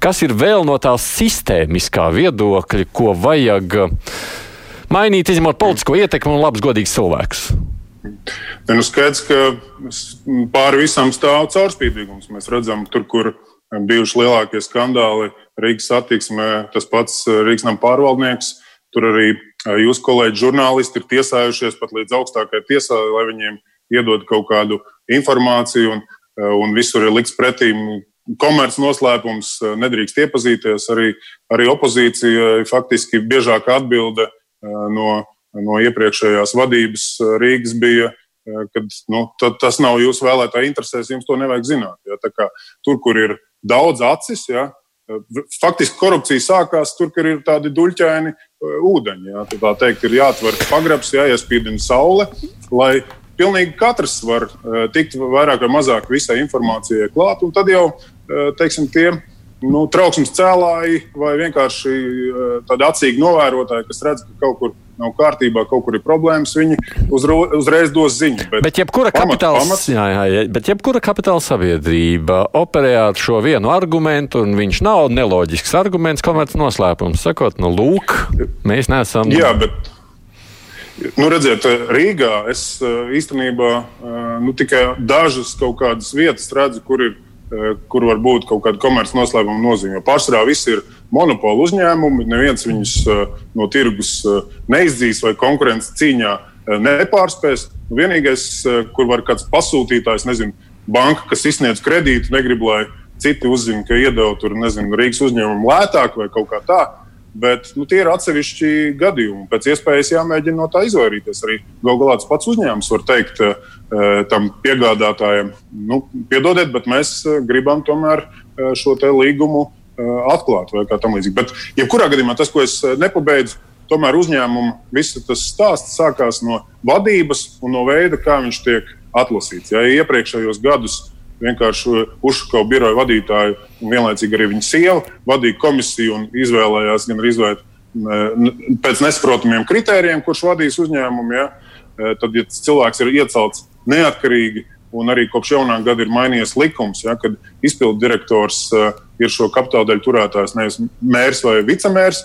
Kas ir vēl no tā sistēmiskā viedokļa, ko vajag mainīt, izņemot politisko ietekmi un labs, godīgs cilvēks?
Ne, nu skaidrs, ka pāri visam stāv caurspīdīgums. Mēs redzam, tur, kur bijuši lielākie skandāli Rīgas satiksmē, tas pats Rīgas nama pārvaldnieks. Tur arī jūsu kolēģi žurnālisti ir tiesājušies pat līdz augstākajai tiesai, lai viņiem iedod kaut kādu informāciju, un, un visur ir likts pretīm komerces noslēpums, nedrīkst iepazīties. Arī, arī opozīcija faktiski biežākā atbilde no no iepriekšējās vadības Rīgas bija, kad nu, tas nav jūsu vēlētāju interesēs, jums to nevajag zināt. Ja? Tur, kur ir daudz acis, ja? Eh, faktiski korupcija sākās tur, kur ir tādi duļķaini ūdeņi. Ja? Tā teikt, ir jāatver pagrabs, jāiespīdina saule, lai pilnīgi katrs var tikt vairāk vai mazāk visai informācijai klāt, un tad jau, teiksim, tie nu, trauksmes cēlāji vai vienkārši tādi acīgi novērotāji, kas redz, ka kaut kur nav kārtībā, kaut kur ir problēmas, viņi uzro, uzreiz dos ziņu.
Bet, bet, jebkura pamat, kapitāls, pamats, jā, jā, bet jebkura kapitāla sabiedrība operē ar šo vienu argumentu, un viņš nav neloģisks arguments, komerc noslēpums. Sakot, nu, lūk, mēs neesam.
Jā, bet. Nu, redziet, Rīgā es īstenībā nu, tikai dažas kaut kādas vietas redzu, kur ir kur var būt kaut kāda komerciāla noslēpuma nozīme. Pārsvarā viss ir monopolu uzņēmumi, neviens viņus eh, no tirgus eh, neizdzīs vai konkurences cīņā nepārspēs. Vienīgais, kur var kāds pasūtītājs, nezinu, banka, kas izsniedz kredītu, negrib, lai citi uzzina, ka iedeva tur, nezinu, Rīgas uzņēmumu lētāk vai kaut kā tāda. Bet nu, tie ir atsevišķi gadījumi. Pēc iespējas jāmēģina no tā izvairīties. Arī galu galā tas pats uzņēmums var teikt uh, tam piegādātājiem, nu, piedodiet, bet mēs eh, gribam tomēr uh, šo līgumu atklāt vai kā tam līdzīgi. Bet, jebkurā gadījumā tas, ko es nepabeidzu, tomēr uzņēmuma viss tas stāsts sākās no vadības un no veida, kā viņš tiek atlasīts. Ja iepriekšējos gadus vienkārši uzšauja biroja vadītāju, un vienlaicīgi arī viņa sieva vadīja komisiju un izvēlējās gan izvēlēt pēc nesaprotamiem kritērijiem, kurš vadīs uzņēmumu. Ja? E, tad, ja cilvēks ir iecelts neatkarīgi, un arī kopš jaunā gada ir mainījies likums, ja, kad izpildu direktors uh, ir šo kapitāla daļu turētājs, nevis mērs vai vicemērs,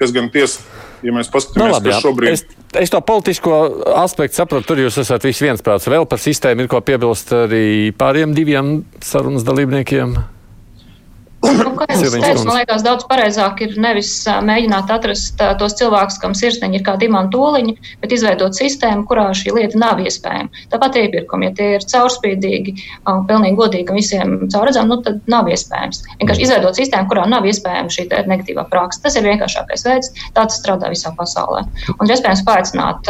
kas gan tiesa, ja mēs paskatāmies, no, nu, labi, kas šobrīd ir.
Es to politisko aspektu saprotu, tur jūs esat visi viensprāts. Vēl par sistēmu ir ko piebilst arī pāriem diviem sarunas dalībniekiem.
Nu, kā jau teicu, man liekas, daudz pareizāk ir nevis mēģināt atrast tos cilvēkus, kam sirsniņi ir kā dimanta toliņi, bet izveidot sistēmu, kurā šī lieta nav iespējama. Tāpat iepirkumi, ja tie ir caurspīdīgi, pilnīgi godīgi visiem caurredzam, nu tad nav iespējams. Vienkārši izveidot sistēmu, kurā nav iespējama šī negatīvā praksa. Tas ir vienkāršākais veids, tā tas strādā visā pasaulē. Un iespējams paaicināt,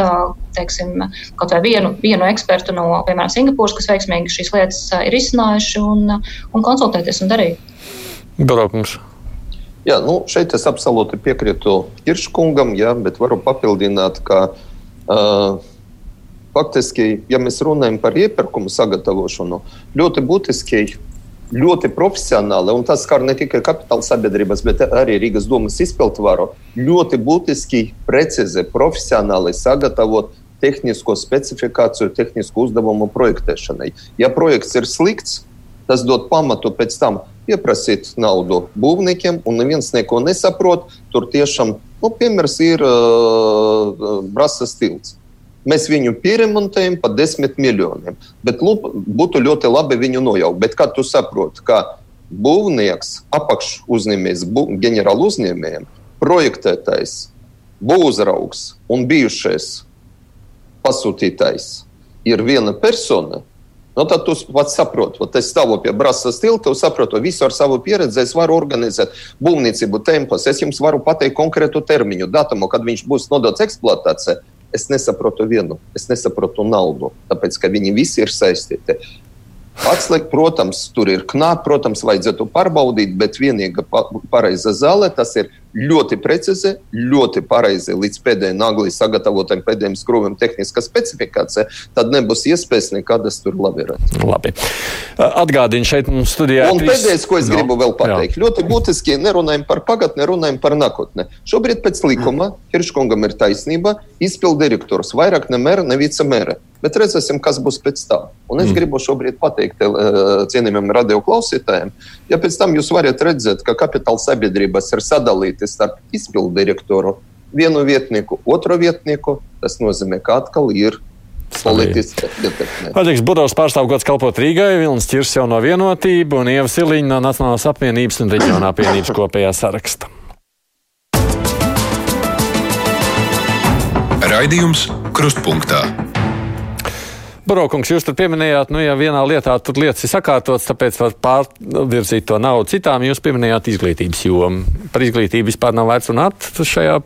teiksim, kaut vai vienu, vienu ekspertu no, piemēram, Singapūras, kas veiksmīgi šīs lietas ir izcinājuši un, un konsultēties un darīt.
Braukums.
Jā, nu, šeit es absolūti piekrītu Kirškungam, jā, bet varu papildināt, ka uh, faktiski, ja mēs runājam par iepirkumu sagatavošanu, ļoti būtiski, ļoti profesionāli, un tas skar ne tikai kapitāla sabiedrības, bet arī Rīgas domas izpildvaru, ļoti būtiski, precīzi, profesionāli sagatavot tehnisko specifikāciju, tehnisku uzdevumu projektēšanai. Ja projekts ir slikts, tas dod pamatu pēc tam pieprasīt naudu būvniekiem, un neviens neko nesaprot. Tur tiešām, nu, piemērs ir uh, Brasas tilts. Mēs viņu pieremontējam par desmit miljoniem. Bet lūp, būtu ļoti labi viņu nojaukt. Bet kā tu saproti, ka būvnieks, apakš uzņēmējs, ģenerāla uzņēmējiem, projektētājs, būvzraugs un bijušais pasūtītājs ir viena persona, Nu, tad tu pats saproti, ka es stāvu pie brāzas tilta, saprotu, visu ar savu pieredzi es varu organizēt būvniecību tempos. Es jums varu pateikt konkrētu termiņu, datumu, kad viņš būs nodots eksploatācijai. Es nesaprotu vienu, es nesaprotu naudu, tāpēc ka viņi visi ir saistīti. Atslēgt, protams, tur ir knāp, protams, vajadzētu pārbaudīt, bet vienīga pareiza zāle tas ir ļoti precīzi, ļoti pareizi līdz pēdējai naglī sagatavotam pēdējiem skrūviem tehniskā specifikācija, tad nebūs iespējas nekādas tur lavierēt.
Labi. Atgādini šeit mums studijā.
Un trīs... pēdējais, ko es no. gribu vēl pateikt, Jā. ļoti būtiski nerunājam par pagatni, runājam par nākotni. Šobrīd pēc likuma Hirškungam ir taisnība, izpildu direktors vairāk ne mēra, ne vicemēra. Bet redzēsim, kas būs pēc tam. Un es mm. gribu šobrīd pateikt uh, cienījamiem radioklausītājiem, ja pēc tam jūs varat redzēt, ka kapitāla sabiedrības ir sadalītas starp izpildu direktoru, vienu vietnieku, otru vietnieku, tas nozīmē, ka atkal ir.
Patīks Budovs pārstāv gods kalpot Rīgai, Vilnis Čirs jau no vienotību un Ieva Siliņa no Nacionālās apvienības un reģionā apvienības kopējā saraksta.
Raidījums Krustpunktā.
Barokungs, jūs tur pieminējāt, nu, ja vienā lietā tur lietas ir sakārtotas, tāpēc var pārvirzīt to naudu citām. Jūs pieminējāt izglītības jomu. Par izglītību vispār nav vērts runāt šajā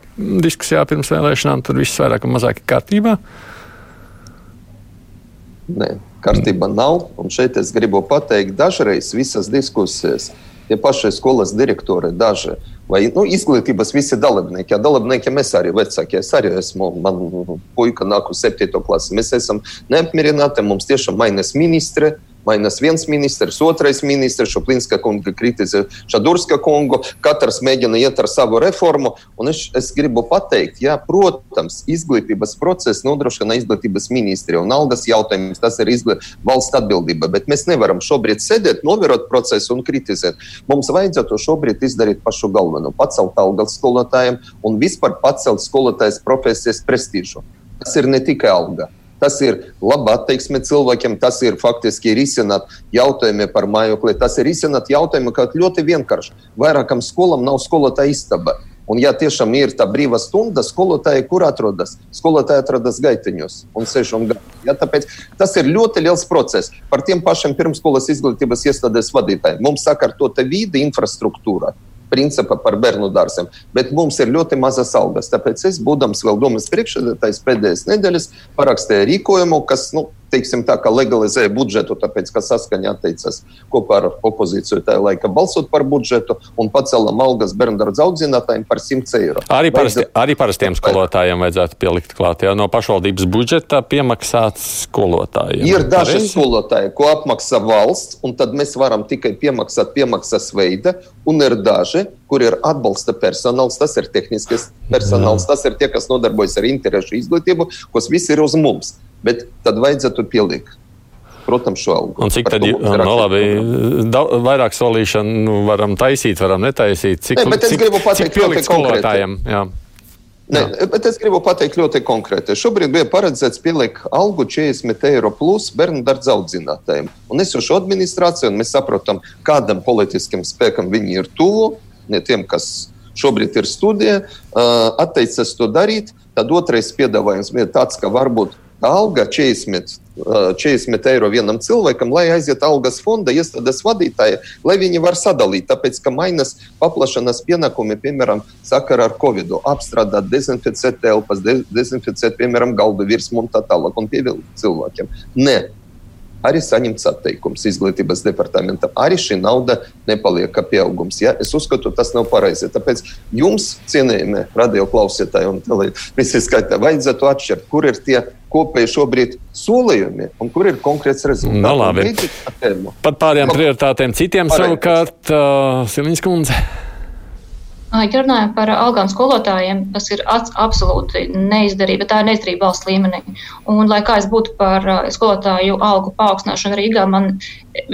diskusijā pirms vēlēšanām. Tur viss vairāk un mazāk ir kārtībā.
Nē, kārtībā nav. Un šeit es gribu pateikt, dažreiz visas diskusijas, ja pašai skolas direktori daži Vai nu, izglītības visi dalībnieki, ja dalībnieki mēs arī vecākie, es arī esmu, man puika nāk uz 7. klasi. Mēs esam neapmierināti, mums tiešām mainās ministri, mainās viens ministrs, otrais ministrs, Šoplinska kunga kritizē Šadurska kungu, katrs mēģina iet ar savu reformu. Un es, es gribu pateikt, jā, protams, izglītības process nodrošina izglītības ministrija un algas jautājums, tas ir izglī... valsts atbildība, bet mēs nevaram šobrīd sēdēt, novērot procesu un kritizēt. Mums vajadzētu šobrīd izdarīt pašu galveno, pacelt algas skolotājiem un vispār pacelt skolotājas profesijas prestižu. Tas ir ne tikai alga. Tas ir laba attieksme cilvēkiem, tas ir faktiski risināt jautājumu par mājokli. Tas ir risināt jautājumu, ka ļoti vienkārši. Vairākam skolam nav skolotāja istaba. Un, ja tiešām ir tā brīvā stunda, skolotāji, kur atrodas? Skolotāji atrodas gaitiņos un un gaida. Ja, tāpēc tas ir ļoti liels process. Par tiem pašiem pirmskolas izglītības iestādes vadītājiem. Mums sakārtota vide, infrastruktūra principa par bērnu dārziem. Bet mums ir ļoti mazas algas. Tāpēc es, būdams vēl domas priekšsēdētājs pēdējās nedēļas, parakstīju rīkojumu, kas nu, teiksim, tā, legalizēja budžetu, tāpēc, ka saskaņā atteicās kopā ar opozīciju tajā laikā balsot par budžetu un pacēlām algas bērnu audzinātājiem par 100 eiro.
Arī, parasti, arī parastiem skolotājiem vajadzētu pielikt klāt, jau no pašvaldības budžeta piemaksāts skolotājiem.
Ir daži skolotāji, ko apmaksā valsts, un tad mēs varam tikai piemaksāt piemaksas veida, un ir daži, kur ir atbalsta personāls, tas ir tehniskais personāls, Jā. tas ir tie, kas nodarbojas ar interešu izglītību, kas viss ir uz mums bet tad vajadzētu pielikt. Protams, šo algu.
Un cik no nu, labi, da, vairāk solīšanu nu, varam taisīt, varam netaisīt? Cik,
ne, bet es
cik,
gribu pateikt ļoti konkrēti.
Nē,
bet es gribu pateikt ļoti konkrēti. Šobrīd bija paredzēts pielikt algu 40 eiro plus bērnu dārza audzinātājiem. Un es uz šo administrāciju, un mēs saprotam, kādam politiskiem spēkam viņi ir tuvu, ne tiem, kas šobrīd ir studijā, uh, atteicas to darīt. Tad otrais piedāvājums bija tāds, ka varbūt alga 40, 40 eiro vienam cilvēkam, lai aiziet algas fonda iestādes vadītāji, lai viņi var sadalīt. Tāpēc, ka mainas paplašanas pienākumi, piemēram, sakarā ar Covid, apstrādāt, dezinficēt telpas, dezinficēt, piemēram, galdu virsmu un tā tālāk, un pievilkt cilvēkiem. Nē, arī saņemts atteikums izglītības departamentam. Arī šī nauda nepaliek kā pieaugums. Ja? Es uzskatu, tas nav pareizi. Tāpēc jums, cienījamie radioklausītāji un visi skaitā, vajadzētu atšķirt, kur ir tie kopēji šobrīd solījumi un kur ir konkrēts rezultāts.
No, nu, labi. Par pārējām prioritātēm citiem Pareizi. savukārt uh, Siliņas kundze.
Ja runājam par algām skolotājiem, tas ir absolūti neizdarība. Tā ir neizdarība valsts līmenī. Un, lai kā es būtu par skolotāju algu paaugstināšanu Rīgā, man,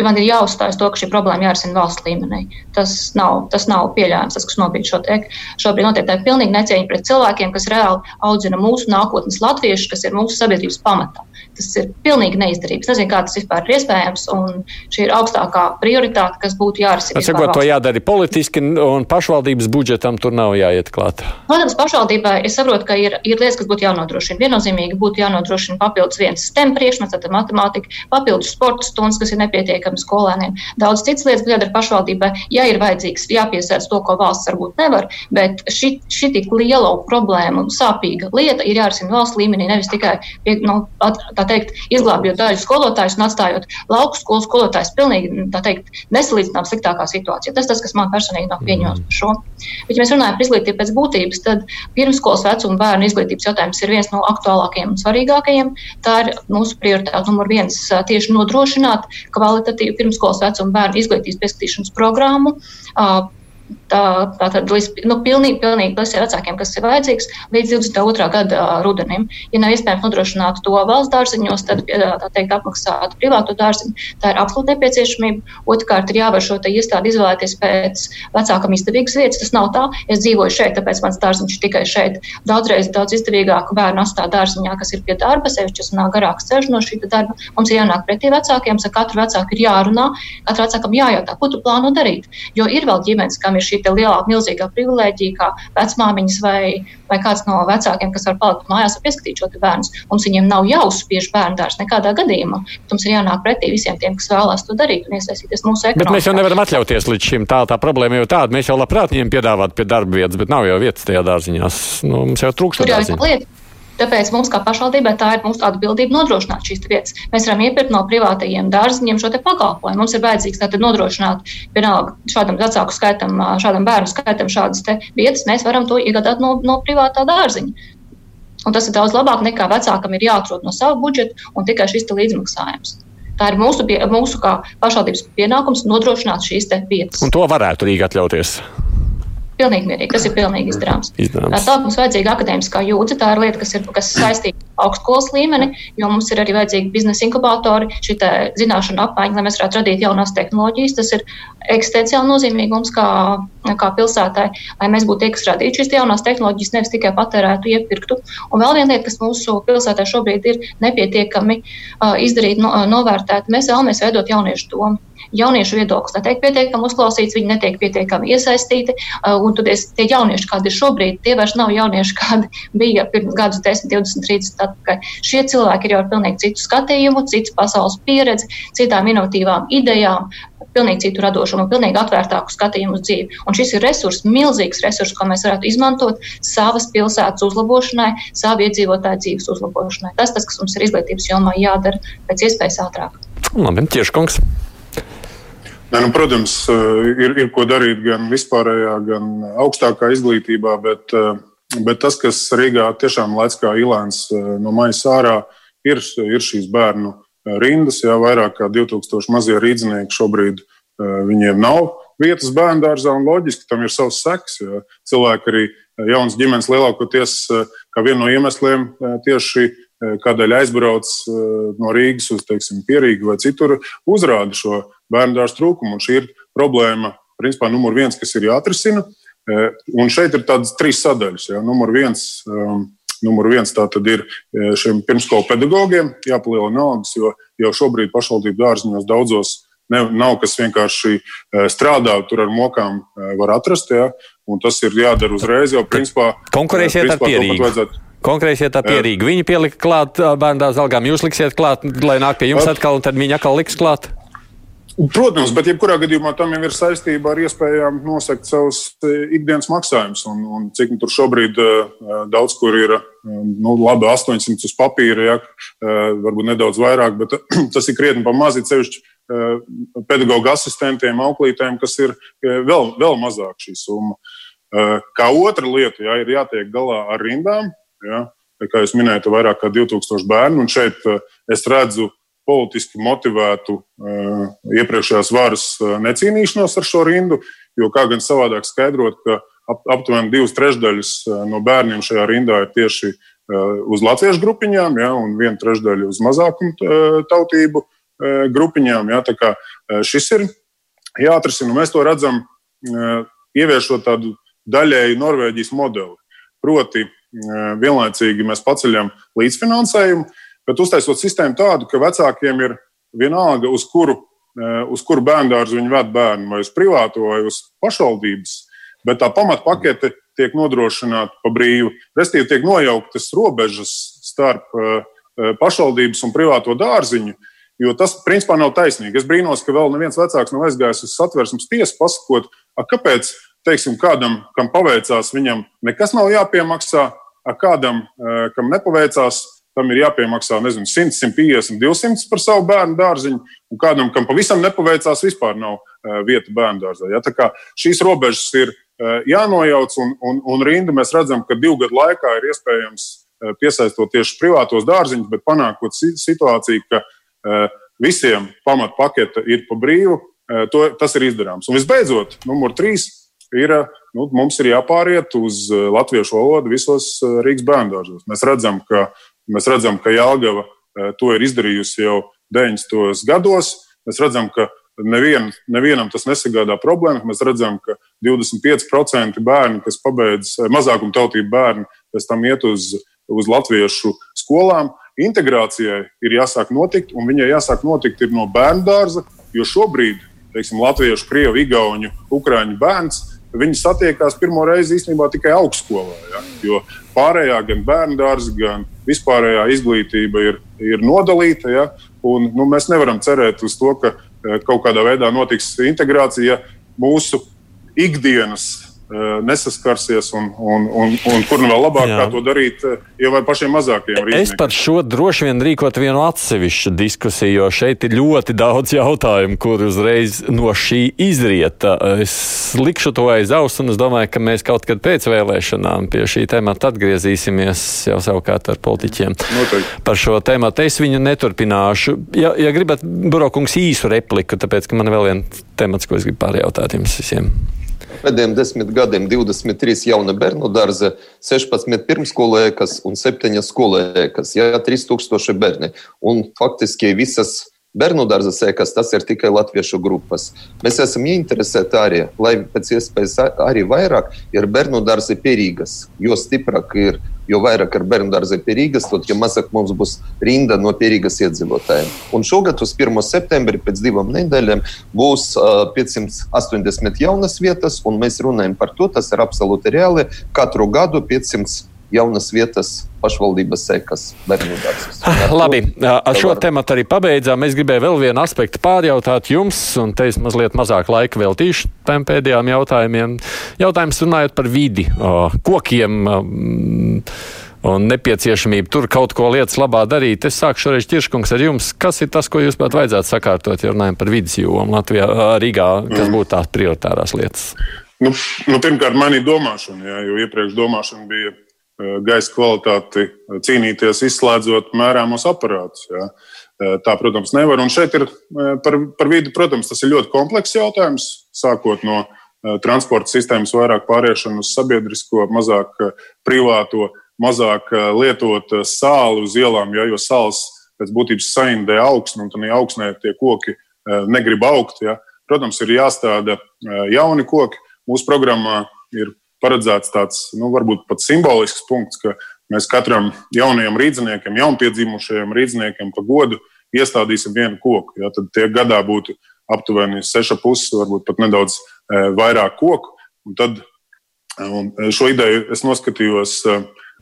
man ir jāuzstājas to, ka šī problēma jārisina valsts līmenī. Tas nav, tas nav pieļāvams, tas, kas notiek šotiek. šobrīd. Notiek tā pilnīgi necieņa pret cilvēkiem, kas reāli audzina mūsu nākotnes latviešus, kas ir mūsu sabiedrības pamatā. Tas ir pilnīgi neizdarīts. Es nezinu, kā tas vispār ir iespējams, un šī ir augstākā prioritāte, kas būtu jārisina.
Sakot, to jādara politiski un pašvaldības budžetam tur nav jāiet klāt?
Protams, pašvaldībai es saprotu, ka ir, ir lietas, kas būtu jānodrošina. Viennozīmīgi būtu jānodrošina papildus viens STEM priekšmets, tad matemātika, papildus sporta stundas, kas ir nepietiekami skolēniem. Daudz citas lietas, kas jādara pašvaldībai, ja ir vajadzīgs, jāpiesaist to, ko valsts varbūt nevar, bet šī, šī tik liela problēma, sāpīga lieta ir jārisina valsts līmenī, nevis tikai, pie, nu, tā teikt, izglābjot daļu skolotājus un atstājot lauku skolu skolotājus pilnīgi, tā teikt, nesalīdzinām sliktākā situācijā. Tas tas, kas man personīgi nav pieņemams par šo. Bet, ja mēs runājam par izglītību pēc būtības, tad pirmskolas vecuma bērnu izglītības jautājums ir viens no aktuālākajiem un svarīgākajiem. Tā ir mūsu prioritāte numur viens tieši nodrošināt kvalitatīvu pirmskolas vecuma bērnu izglītības pieskatīšanas programmu tā, tā tad līdz nu, pilnīgi, pilnīgi visiem vecākiem, kas ir vajadzīgs, līdz 22. gada rudenim. Ja nav iespējams nodrošināt to valsts dārziņos, tad teikt apmaksāt privātu dārziņu. Tā ir absolūti nepieciešamība. Otrkārt, ir jāvar šo iestādi izvēlēties pēc vecākam izdevīgas vietas. Tas nav tā, es dzīvoju šeit, tāpēc mans dārziņš ir tikai šeit. Daudzreiz daudz izdevīgāk bērnu atstāt dārziņā, kas ir pie darba, sevišķi, ja nav garāks ceļš no šī darba. Mums ir jānāk pretī vecākiem, ar katru vecāku ir jārunā, katru vecākam jājautā, ko tu plāno darīt. Jo ir vēl ģimenes, kam ir šī lielāka, milzīgā privilēģija, kā vecmāmiņas vai, vai kāds no vecākiem, kas var palikt mājās un pieskatīt šo bērnu. Mums viņiem nav jāuzspiež bērnu dārsts nekādā gadījumā. Mums ir jānāk pretī visiem tiem, kas vēlās to darīt un iesaistīties mūsu ekonomikā.
Bet mēs jau nevaram atļauties līdz šim. Tā, tā problēma jau tāda. Mēs jau labprāt viņiem piedāvātu pie darba vietas, bet nav jau vietas tajā dārziņā. Nu, mums jau trūkst šo dārziņu.
Tāpēc mums, kā pašvaldībai, tā ir mūsu atbildība nodrošināt šīs vietas. Mēs varam iepirkt no privātajiem dārziņiem šo pakalpojumu. Mums ir vajadzīgs tātad nodrošināt vienalga šādam vecāku skaitam, šādam bērnu skaitam šādas vietas. Mēs varam to iegādāt no, no privātā dārziņa. Un tas ir daudz labāk nekā vecākam ir jāatrod no sava budžeta un tikai šis līdzmaksājums. Tā ir mūsu, mūsu kā pašvaldības pienākums nodrošināt šīs vietas.
Un to varētu Rīga atļauties.
Pilnīgi mierīgi. Tas ir pilnīgi izdarāms. izdarāms. Tālāk mums vajadzīga akadēmiskā jūdzi. Tā ir lieta, kas ir kas saistīta ar augstskolas līmeni, jo mums ir arī vajadzīgi biznesa inkubatori, šī zināšanu apmaiņa, lai mēs varētu radīt jaunās tehnoloģijas. Tas ir eksistenciāli nozīmīgi mums kā, kā pilsētai, lai mēs būtu tie, kas radītu šīs jaunās tehnoloģijas, nevis tikai patērētu, iepirktu. Un vēl viena lieta, kas mūsu pilsētā šobrīd ir nepietiekami uh, izdarīt, no, novērtēt, mēs vēlamies veidot jauniešu domu jauniešu viedoklis netiek pietiekami uzklausīts, viņi netiek pietiekami iesaistīti. Uh, un tad tie jaunieši, kādi ir šobrīd, tie vairs nav jaunieši, <laughs> kādi bija pirms gadus 10, 20, 30 atpakaļ. Šie cilvēki ir jau ar pilnīgi citu skatījumu, citu pasaules pieredzi, citām inovatīvām idejām, pilnīgi citu radošumu, pilnīgi atvērtāku skatījumu uz dzīvi. Un šis ir resurs, milzīgs resurs, ko mēs varētu izmantot savas pilsētas uzlabošanai, savu iedzīvotāju dzīves uzlabošanai. Tas, tas, kas mums ir izglītības jomā jādara pēc iespējas ātrāk.
Labi, tieši kungs.
Ne, nu, protams, eh, ir, ir ko darīt gan vispārējā, gan augstākā izglītībā, bet, eh, bet tas, kas Rīgā tiešām laic kā ilēns eh, no maisa ārā, ir, ir šīs bērnu rindas. Jā, vairāk kā 2000 mazie rīznieki šobrīd viņiem nav vietas bērnu dārzā, un loģiski tam ir savs seks. Cilvēki arī jaunas ģimenes lielākoties kā vienu no iemesliem tieši kādēļ aizbrauc no Rīgas uz teiksim, Pierīgu vai citur, uzrāda šo bērnu dārza trūkumu. Un šī ir problēma, principā, numur viens, kas ir jāatrisina. E, un šeit ir tādas trīs sadaļas. Ja. Numur viens, um, numur viens tā tad ir šiem pirmskolu pedagogiem jāpalielina naudas, jo jau šobrīd pašvaldību dārziņos daudzos ne, nav kas vienkārši strādā, tur ar mokām var atrast. Ja, un tas ir jādara uzreiz, jo principā
konkurēsiet ar pierīgu. Konkrēti, ja tā pierīga, viņi pielika klāt bērnu dārza algām, jūs liksiet klāt, lai nāk pie jums atkal, un tad viņi atkal liks klāt.
Protams, bet jebkurā gadījumā tam jau ir saistība ar iespējām nosakt savus ikdienas maksājumus. Un, un cik nu tur šobrīd daudz kur ir nu, labi 800 uz papīra, ja, varbūt nedaudz vairāk, bet <clears throat> tas ir krietni pa mazi ceļšķi pedagoģa asistentiem, auklītēm, kas ir vēl, vēl mazāk šī summa. Kā otra lieta, ja, ir jātiek galā ar rindām. Ja, kā jūs minējāt, vairāk kā 2000 bērnu. Un šeit es redzu politiski motivētu uh, iepriekšējās varas uh, necīnīšanos ar šo rindu, jo kā gan savādāk skaidrot, ka ap, aptuveni divas trešdaļas no bērniem šajā rindā ir tieši uz latviešu grupiņām, ja, un viena trešdaļa uz mazākumu tautību grupiņām. Ja, tā kā šis ir jāatrisina, mēs to redzam, ieviešot tādu daļēju Norvēģijas modeli. Proti, vienlaicīgi mēs paceļam līdzfinansējumu, bet uztaisot sistēmu tādu, ka vecākiem ir vienalga, uz kuru, uz kuru bērnu dārzu viņi ved bērnu, vai uz privāto, vai uz pašvaldības bet tā pamatpakete tiek nodrošināta pa brīvu. Restīvi tiek nojauktas robežas starp pašvaldības un privāto dārziņu, jo tas principā nav taisnīgi. Es brīnos, ka vēl neviens vecāks nav aizgājis uz satversmes tiesu, pasakot, kāpēc teiksim, kādam, kam paveicās, viņam nekas nav jāpiemaksā, kādam, kam nepaveicās, tam ir jāpiemaksā nezinu, 100, 150, 200 par savu bērnu dārziņu, un kādam, kam pavisam nepaveicās, vispār nav vieta bērnu dārzā. Ja? Tā kā šīs robežas ir jānojauc, un, un, un rindu mēs redzam, ka divu gadu laikā ir iespējams piesaistot tieši privātos dārziņus, bet panākot situāciju, ka visiem pamatpaketa ir pa brīvu, to, tas ir izdarāms. Un visbeidzot, numur trīs ir, nu, mums ir jāpāriet uz latviešu valodu visos Rīgas bērngārzos. Mēs redzam, ka Mēs redzam, ka Jālgava eh, to ir izdarījusi jau 90. gados. Mēs redzam, ka nevien, nevienam tas nesagādā problēmas. Mēs redzam, ka 25% bērnu, kas pabeidz eh, mazākuma tautību bērnu, pēc tam iet uz, uz latviešu skolām. Integrācijai ir jāsāk notikt, un viņai jāsāk notikt no bērnu dārza, jo šobrīd teiksim, latviešu, krievu, igauņu, ukrāņu bērns Viņi satiekās pirmo reizi īstenībā tikai augstskolā. Ja? Jo pārējā, gan bērnu dārza, gan vispārējā izglītība ir, ir nodalīta. Ja? Un, nu, mēs nevaram cerēt uz to, ka eh, kaut kādā veidā notiks integrācija. Mūsu ikdienas nesaskarsies un, un, un, un kur nu vēl labāk Jā. to darīt, eh, jau vai pašiem mazākajiem rīzniekiem.
Es par šo droši vien rīkot vienu atsevišķu diskusiju, jo šeit ir ļoti daudz jautājumu, kur uzreiz no šī izrieta. Es likšu to aiz auss, un es domāju, ka mēs kaut kad pēc vēlēšanām pie šī temata atgriezīsimies jau savukārt ar politiķiem. Noteikti. Par šo tēmatu es viņu neturpināšu. Ja, ja gribat, Burokungs, īsu repliku, tāpēc, ka man vēl viens temats, ko es gribu pārjautāt jums visiem
pēdējiem desmit gadiem 23 jauna bērnu dārza, 16 pirmskolēkas un 7 skolēkas, ja 3000 bērni. Un faktiski visas Bērnu dārza sēkas tas ir tikai latviešu grupas. Mēs esam ieinteresēti arī, lai pēc iespējas arī vairāk ir bērnu dārzi pierīgas, jo stiprāk ir, jo vairāk ir bērnu dārzi pierīgas, tad, jo mazāk mums būs rinda no pierīgas iedzīvotājiem. Un šogad uz 1. septembri pēc divām nedēļām būs uh, 580 jaunas vietas, un mēs runājam par to, tas ir absolūti reāli, katru gadu 500 jaunas vietas pašvaldības sekas. <laughs>
Labi, ar šo tematu arī pabeidzām. Es gribēju vēl vienu aspektu pārjautāt jums, un te es mazliet mazāk laika veltīšu tiem pēdējām jautājumiem. Jautājums runājot par vidi, kokiem. Un nepieciešamība tur kaut ko lietas labā darīt. Es sāku šoreiz ķirškungs ar jums. Kas ir tas, ko jūs pat vajadzētu sakārtot, ja runājam par vidas jomu Latvijā, Rīgā, kas būtu tās prioritārās lietas?
Nu, nu, pirmkārt, mainīt domāšanu, jā, jo iepriekš domāšana bija Eh, gaisa kvalitāti eh, cīnīties, izslēdzot mērāmos aparātus. Ja. Eh, tā, protams, nevar. Un šeit ir par, par vidi, protams, tas ir ļoti komplekss jautājums, sākot no transporta sistēmas vairāk pāriešanu uz sabiedrisko, mazāk privāto, mazāk lietot sāli uz ielām, ja, jo sāls pēc būtības saindē augsni, un tad augsnē tie koki negrib augt. Ja. Protams, ir jāstāda jauni koki. Mūsu programmā ir paredzēts tāds, nu, varbūt pat simbolisks punkts, ka mēs katram jaunajam rīzniekam, jaunpiedzimušajam rīzniekam pa godu iestādīsim vienu koku. Ja, tad tie gadā būtu aptuveni 6,5, varbūt pat nedaudz e, vairāk koku. Un tad e, un šo ideju es noskatījos. E,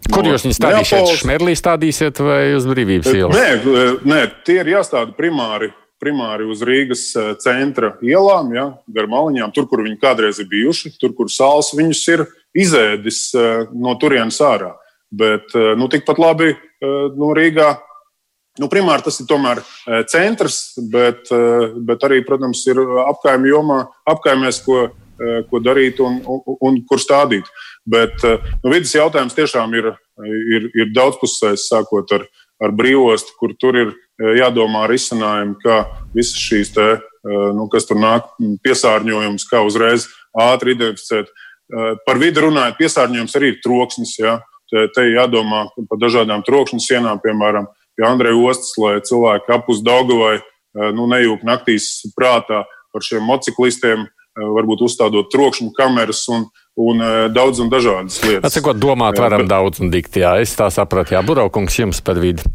Kur no jūs viņu stādīsiet? Šmerlī stādīsiet vai uz brīvības ielas?
Nē, nē, tie ir jāstāda primāri primāri uz Rīgas eh, centra ielām, ja, gar maliņām, tur, kur viņi kādreiz ir bijuši, tur, kur sāls viņus ir izēdis eh, no turienes ārā. Bet eh, nu, tikpat labi no Rīgā. Nu, primāri tas ir tomēr centrs, bet, bet arī, protams, ir apkaimē jomā, apkaimēs, ko, ko darīt un, un, un kur stādīt. Bet nu, vidas jautājums tiešām ir, ir, ir daudzpusējs, sākot ar, ar brīvostu, kur tur ir Eh, jādomā risinājumi, kā visas šīs te, eh, nu, kas tur nāk, piesārņojums, kā uzreiz ātri identificēt. Eh, par vidi runājot, piesārņojums arī ir troksnis. Ja? Te, te jādomā par dažādām trokšņa sienām, piemēram, pie Andreja ostas, lai cilvēki apus Daugavai nu, nejūg naktīs prātā par šiem motociklistiem, varbūt uzstādot trokšņu kameras un, un daudz un dažādas lietas.
Atsakot, domāt varam bet, daudz un dikt, jā, es tā sapratu, jā, Buraukungs jums par vidi.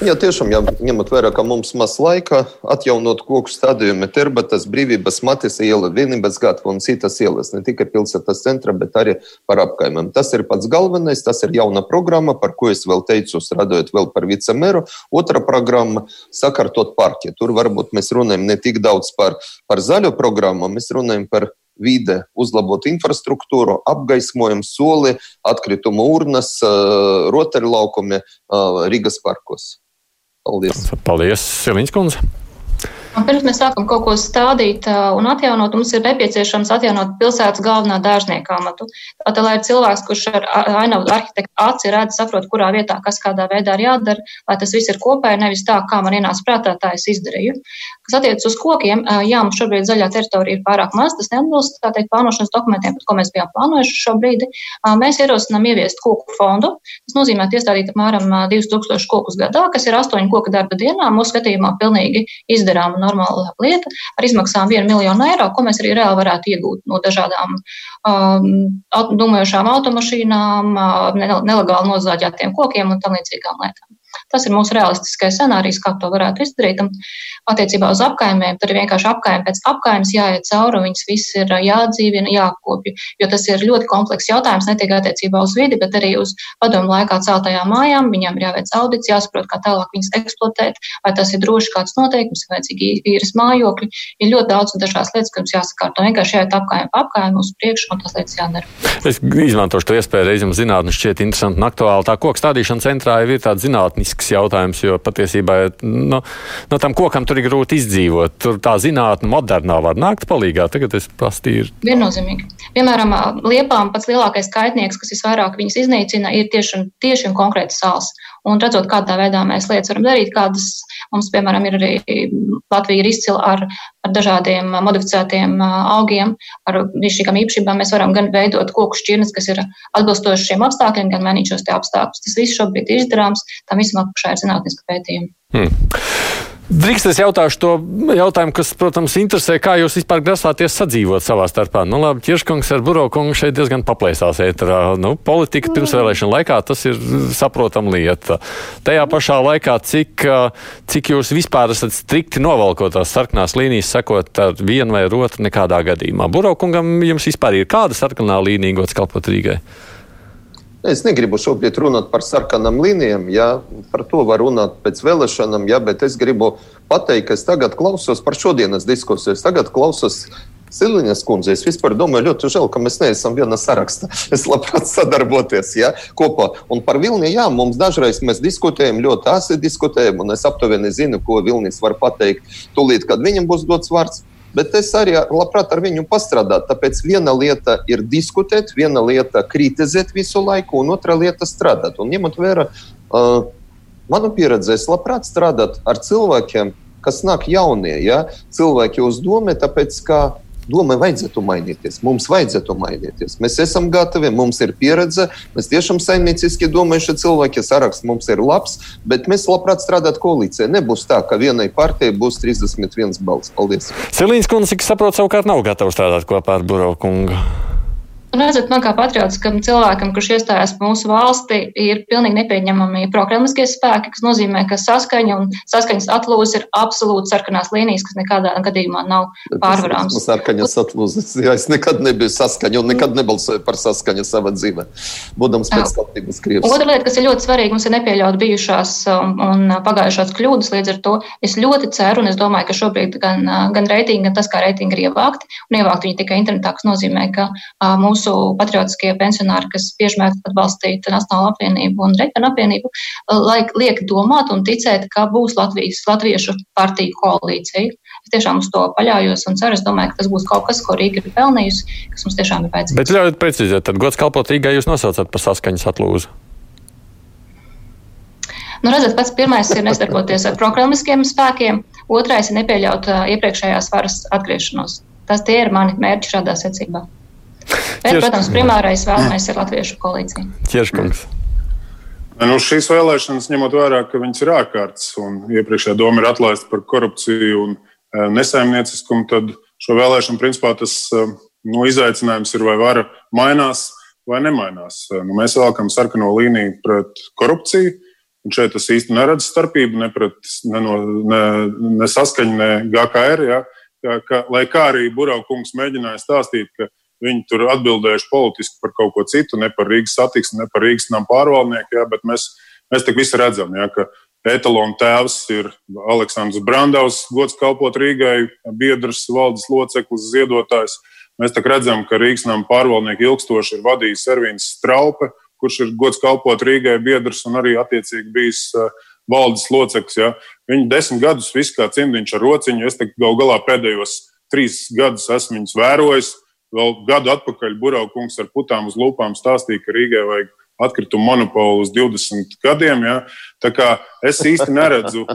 Jā, tiešām, ja ņemot vērā, ka mums maz laika atjaunot koku stādījumu, terbatas, brīvības, matis iela, vienības gatava un citas ielas, ne tikai pilsētas centra, bet arī par apkaimiem. Tas ir pats galvenais, tas ir jauna programma, par ko es vēl teicu, strādājot vēl par vicemeru. Otra programma - sakārtot parki. Tur varbūt mēs runājam ne tik daudz par, par zaļo programmu, mēs runājam par vide, uzlabot infrastruktūru, apgaismojumu, soli, atkritumu urnas, rotaļlaukumi Rīgas parkos.
Paldies! Paldies, Siliņš kundze!
Un pirms mēs sākam kaut ko stādīt un atjaunot, mums ir nepieciešams atjaunot pilsētas galvenā dārznieka amatu. Tātad, lai cilvēks, kurš ar ainavu arhitektu aci redz, saprot, kurā vietā kas kādā veidā ir jādara, lai tas viss ir kopēji, nevis tā, kā man ienāca prātā, tā es izdarīju. Kas attiecas uz kokiem, jā, mums šobrīd zaļā teritorija ir pārāk maz, tas neatbilst tā teikt plānošanas dokumentiem, par ko mēs bijām plānojuši šobrīd. Mēs ierosinām ieviest koku fondu. Tas nozīmē iestādīt apmēram 2000 kokus gadā, kas ir 8 koku darba dienā. Mūsu skatījumā pilnīgi izdarām normāla lieta ar izmaksām 1 miljonu eiro, ko mēs arī reāli varētu iegūt no dažādām um, domājošām automašīnām, nelegāli nozāģētiem kokiem un tam līdzīgām lietām. Tas ir mūsu realistiskais scenārijs, kā to varētu izdarīt. Un attiecībā uz apkaimēm, tur ir vienkārši apkaimē pēc apkaimes jāiet cauri, viņas viss ir jāatdzīvina, jāapkopja, jo tas ir ļoti komplekss jautājums ne tikai attiecībā uz vidi, bet arī uz padomu laikā celtajām mājām. Viņām ir jāveic audits, jāsaprot, kā tālāk viņas eksploatēt, vai tas ir droši kāds noteikums, vai cik īres mājokļi. Ir ļoti daudz dažādas lietas, kas jāsakārto. Vienkārši jāiet apkaimē apkaimē uz priekšu, un tas lietas jādara.
Es izmantošu to iespēju reizēm zinātnē, šķiet interesanti un aktuāli. Tā koks stādīšana centrā jau ir tāda zinātniska tehnisks jautājums, jo patiesībā no, no tam kokam tur ir grūti izdzīvot. Tur tā zinātne modernā var nākt palīgā. Tagad es prastīju.
Viennozīmīgi. Piemēram, liepām pats lielākais kaitnieks, kas visvairāk viņas iznīcina, ir tieši tieši un konkrēti sāls. Un redzot, kādā veidā mēs lietas varam darīt, kādas mums, piemēram, ir arī Latvija ir izcila ar, ar dažādiem modificētiem augiem, ar šīm īpašībām mēs varam gan veidot koku šķirnes, kas ir atbilstoši šiem apstākļiem, gan mainīt šos apstākļus. Tas viss šobrīd ir izdarāms, tam visam apakšā ir zinātniska pētījuma. Hmm.
Drīkst es jautāšu to jautājumu, kas, protams, interesē, kā jūs vispār grasāties sadzīvot savā starpā. Nu, labi, Ķirškungs ar Burokungu šeit diezgan paplēsās ēterā. Nu, politika pirms vēlēšana laikā tas ir saprotam lieta. Tajā pašā laikā, cik, cik jūs vispār esat strikti novalkot tās sarkanās līnijas, sakot ar vienu vai otru nekādā gadījumā. Burokungam jums vispār ir kāda sarkanā līnija, gods kalpot Rīgai?
Es negribu šobrīd runāt par sarkanām līnijām, ja par to var runāt pēc vēlēšanām, ja, bet es gribu pateikt, ka es tagad klausos par šodienas diskusiju. Es tagad klausos Siliņas kundze, es vispār domāju, ļoti žēl, ka mēs neesam viena saraksta. <laughs> Es labprāt sadarboties ja, kopā. Un par Vilni, jā, mums dažreiz mēs diskutējam, ļoti asi diskutējam, un es aptuveni zinu, ko Vilnis var pateikt tūlīt, kad viņam būs dots vārds. Bet es arī labprāt ar viņu pastrādātu. Tāpēc viena lieta ir diskutēt, viena lieta kritizēt visu laiku, un otra lieta strādāt. Un ņemot vērā uh, manu pieredzi, es labprāt strādātu ar cilvēkiem, kas nāk jaunie, ja? cilvēki uz domu, tāpēc ka domai vajadzētu mainīties. Mums vajadzētu mainīties. Mēs esam gatavi, mums ir pieredze, mēs tiešām saimnieciski domājuši cilvēki, saraksts mums ir labs, bet mēs labprāt strādāt koalīcijā. Nebūs tā, ka vienai partijai būs 31 balss. Paldies!
Celīns kundze, cik saprot, savukārt nav gatava strādāt kopā ar Burokungu.
Redzat, man kā patriotiskam cilvēkam, kurš iestājās mūsu valsti, ir pilnīgi nepieņemami prokremliskie spēki, kas nozīmē, ka saskaņa un saskaņas atlūzes ir absolūti sarkanās līnijas, kas nekādā gadījumā nav pārvarāmas.
Tas sarkaņas atlūzes, jā, es nekad nebiju saskaņa un nekad nebalsoju par saskaņu savā dzīvē, būdams pēc kārtības Krievijas.
Otra lieta, kas ir ļoti svarīga, mums ir nepieļaut bijušās um, un pagājušās kļūdas, līdz ar to es ļoti ceru un es domāju, ka šobrīd gan, gan reitingi, gan tas, kā reitingi ir ievākti, un ievākt viņi tikai internetā, kas nozīmē, ka mūsu mūsu patriotiskie pensionāri, kas bieži mēdz atbalstīt Nacionālo apvienību un Reģionu apvienību, laik, liek domāt un ticēt, ka būs Latvijas, Latviešu partiju koalīcija. Es tiešām uz to paļaujos un ceru, es domāju, ka tas būs kaut kas, ko Rīga ir pelnījusi, kas mums tiešām ir vajadzīgs.
Bet ļaujiet precizēt, tad gods kalpot Rīgai jūs nosaucat par saskaņas atlūzu.
Nu, redzat, pats pirmais ir nestarboties ar prokramiskiem spēkiem, otrais ir nepieļaut iepriekšējās varas atgriešanos. Tas tie ir mani mērķi šādā secībā. Bet, Ķers... protams, primārais vēlamais ir Latviešu koalīcija.
Ķerškungs.
Nu, šīs vēlēšanas, ņemot vērā, ka viņas ir ārkārtas un iepriekšējā doma ir atlaista par korupciju un e, nesaimnieciskumu, tad šo vēlēšanu principā tas e, nu, izaicinājums ir, vai vara mainās vai nemainās. E, nu, mēs vēlamies sarkano līniju pret korupciju. Un šeit es īsti neredzu starpību ne, pret, ne, no, ne, ne saskaņu, ne GKR. Ja, ka, lai kā arī Buraukungs mēģināja stāstīt, ka viņi tur atbildējuši politiski par kaut ko citu, ne par Rīgas satiksmi, ne par Rīgas nama pārvaldnieku, ja, bet mēs, mēs tik visi redzam, ja, ka etalona tēvs ir Aleksandrs Brandovs, gods kalpot Rīgai, biedrs, valdes loceklis, ziedotājs. Mēs redzam, ka Rīgas nama pārvaldnieku ilgstoši ir vadījis Servins Straupe, kurš ir gods kalpot Rīgai biedrs un arī attiecīgi bijis valdes loceklis. Ja. Viņi desmit gadus visu kā cimdiņš ar rociņu. Es gal galā pēdējos trīs gadus esmu viņus vērojis. Vēl gadu atpakaļ Buraukungs ar putām uz lūpām stāstīja, ka Rīgai vajag atkritumu monopolu uz 20 gadiem. Ja. Tā kā es īsti neredzu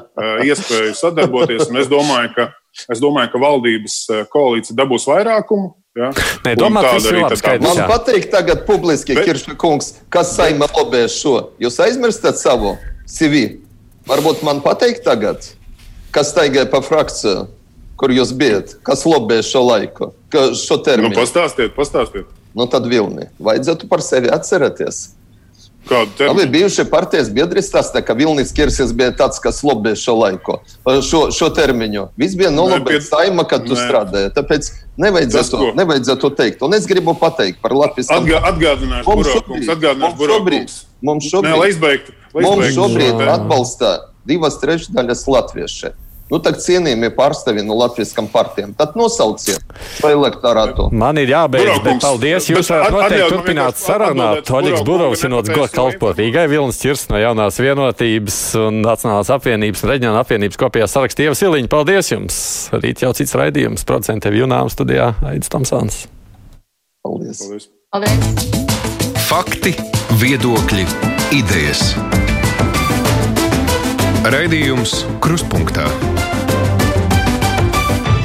iespēju sadarboties, un es domāju, ka, es domāju, ka valdības koalīcija dabūs vairākumu. Ja?
Nē, domāju, tas ir labi skaidrs.
Man patīk tagad publiski, Bet... Kiršņa kungs, kas saima lobē šo. Jūs aizmirstat savu CV? Varbūt man pateikt tagad, kas taigāja pa frakciju, kur jūs bijat, kas lobē šo laiku, šo termiņu.
Nu, pastāstiet, pastāstiet.
Nu, tad Vilni, vajadzētu par sevi atcerēties.
Abi
bijušie partijas biedri stāsta, ka Vilnis Kirsis bija tāds, kas lobē šo laiku, šo, šo termiņu. Viss bija nolabēts saima, kad tu strādāji. Tāpēc nevajadzētu, Tas, nevajadzētu teikt. Un es gribu pateikt par Latvijas
Atgā, atgādināšu, mums šobrīd, atgādināšu mums šobrīd,
mums šobrīd, Nē, lai izbeigtu, lai izbeigtu mums šobrīd atbalsta divas trešdaļas latvieši. Nu, tā cienījamie pārstāvji no Latvijas partijām. Tad nosauciet šo elektorātu.
Man ir jābeidz, bet paldies. Jūs varat noteikti turpināt sarunāt. Oļegs Burovs ir nots gods kalpot Rīgai, Vilnis Čirs no jaunās vienotības un Nacionālās apvienības un reģionāla apvienības kopējā sarakstā Ieva Siliņa. Paldies jums! Rīt jau cits raidījums. Producentē Junām studijā Aidis Tomsons.
Paldies! Paldies.
Paldies. Fakti, viedokļi, idejas. Raidījums Kruspunkta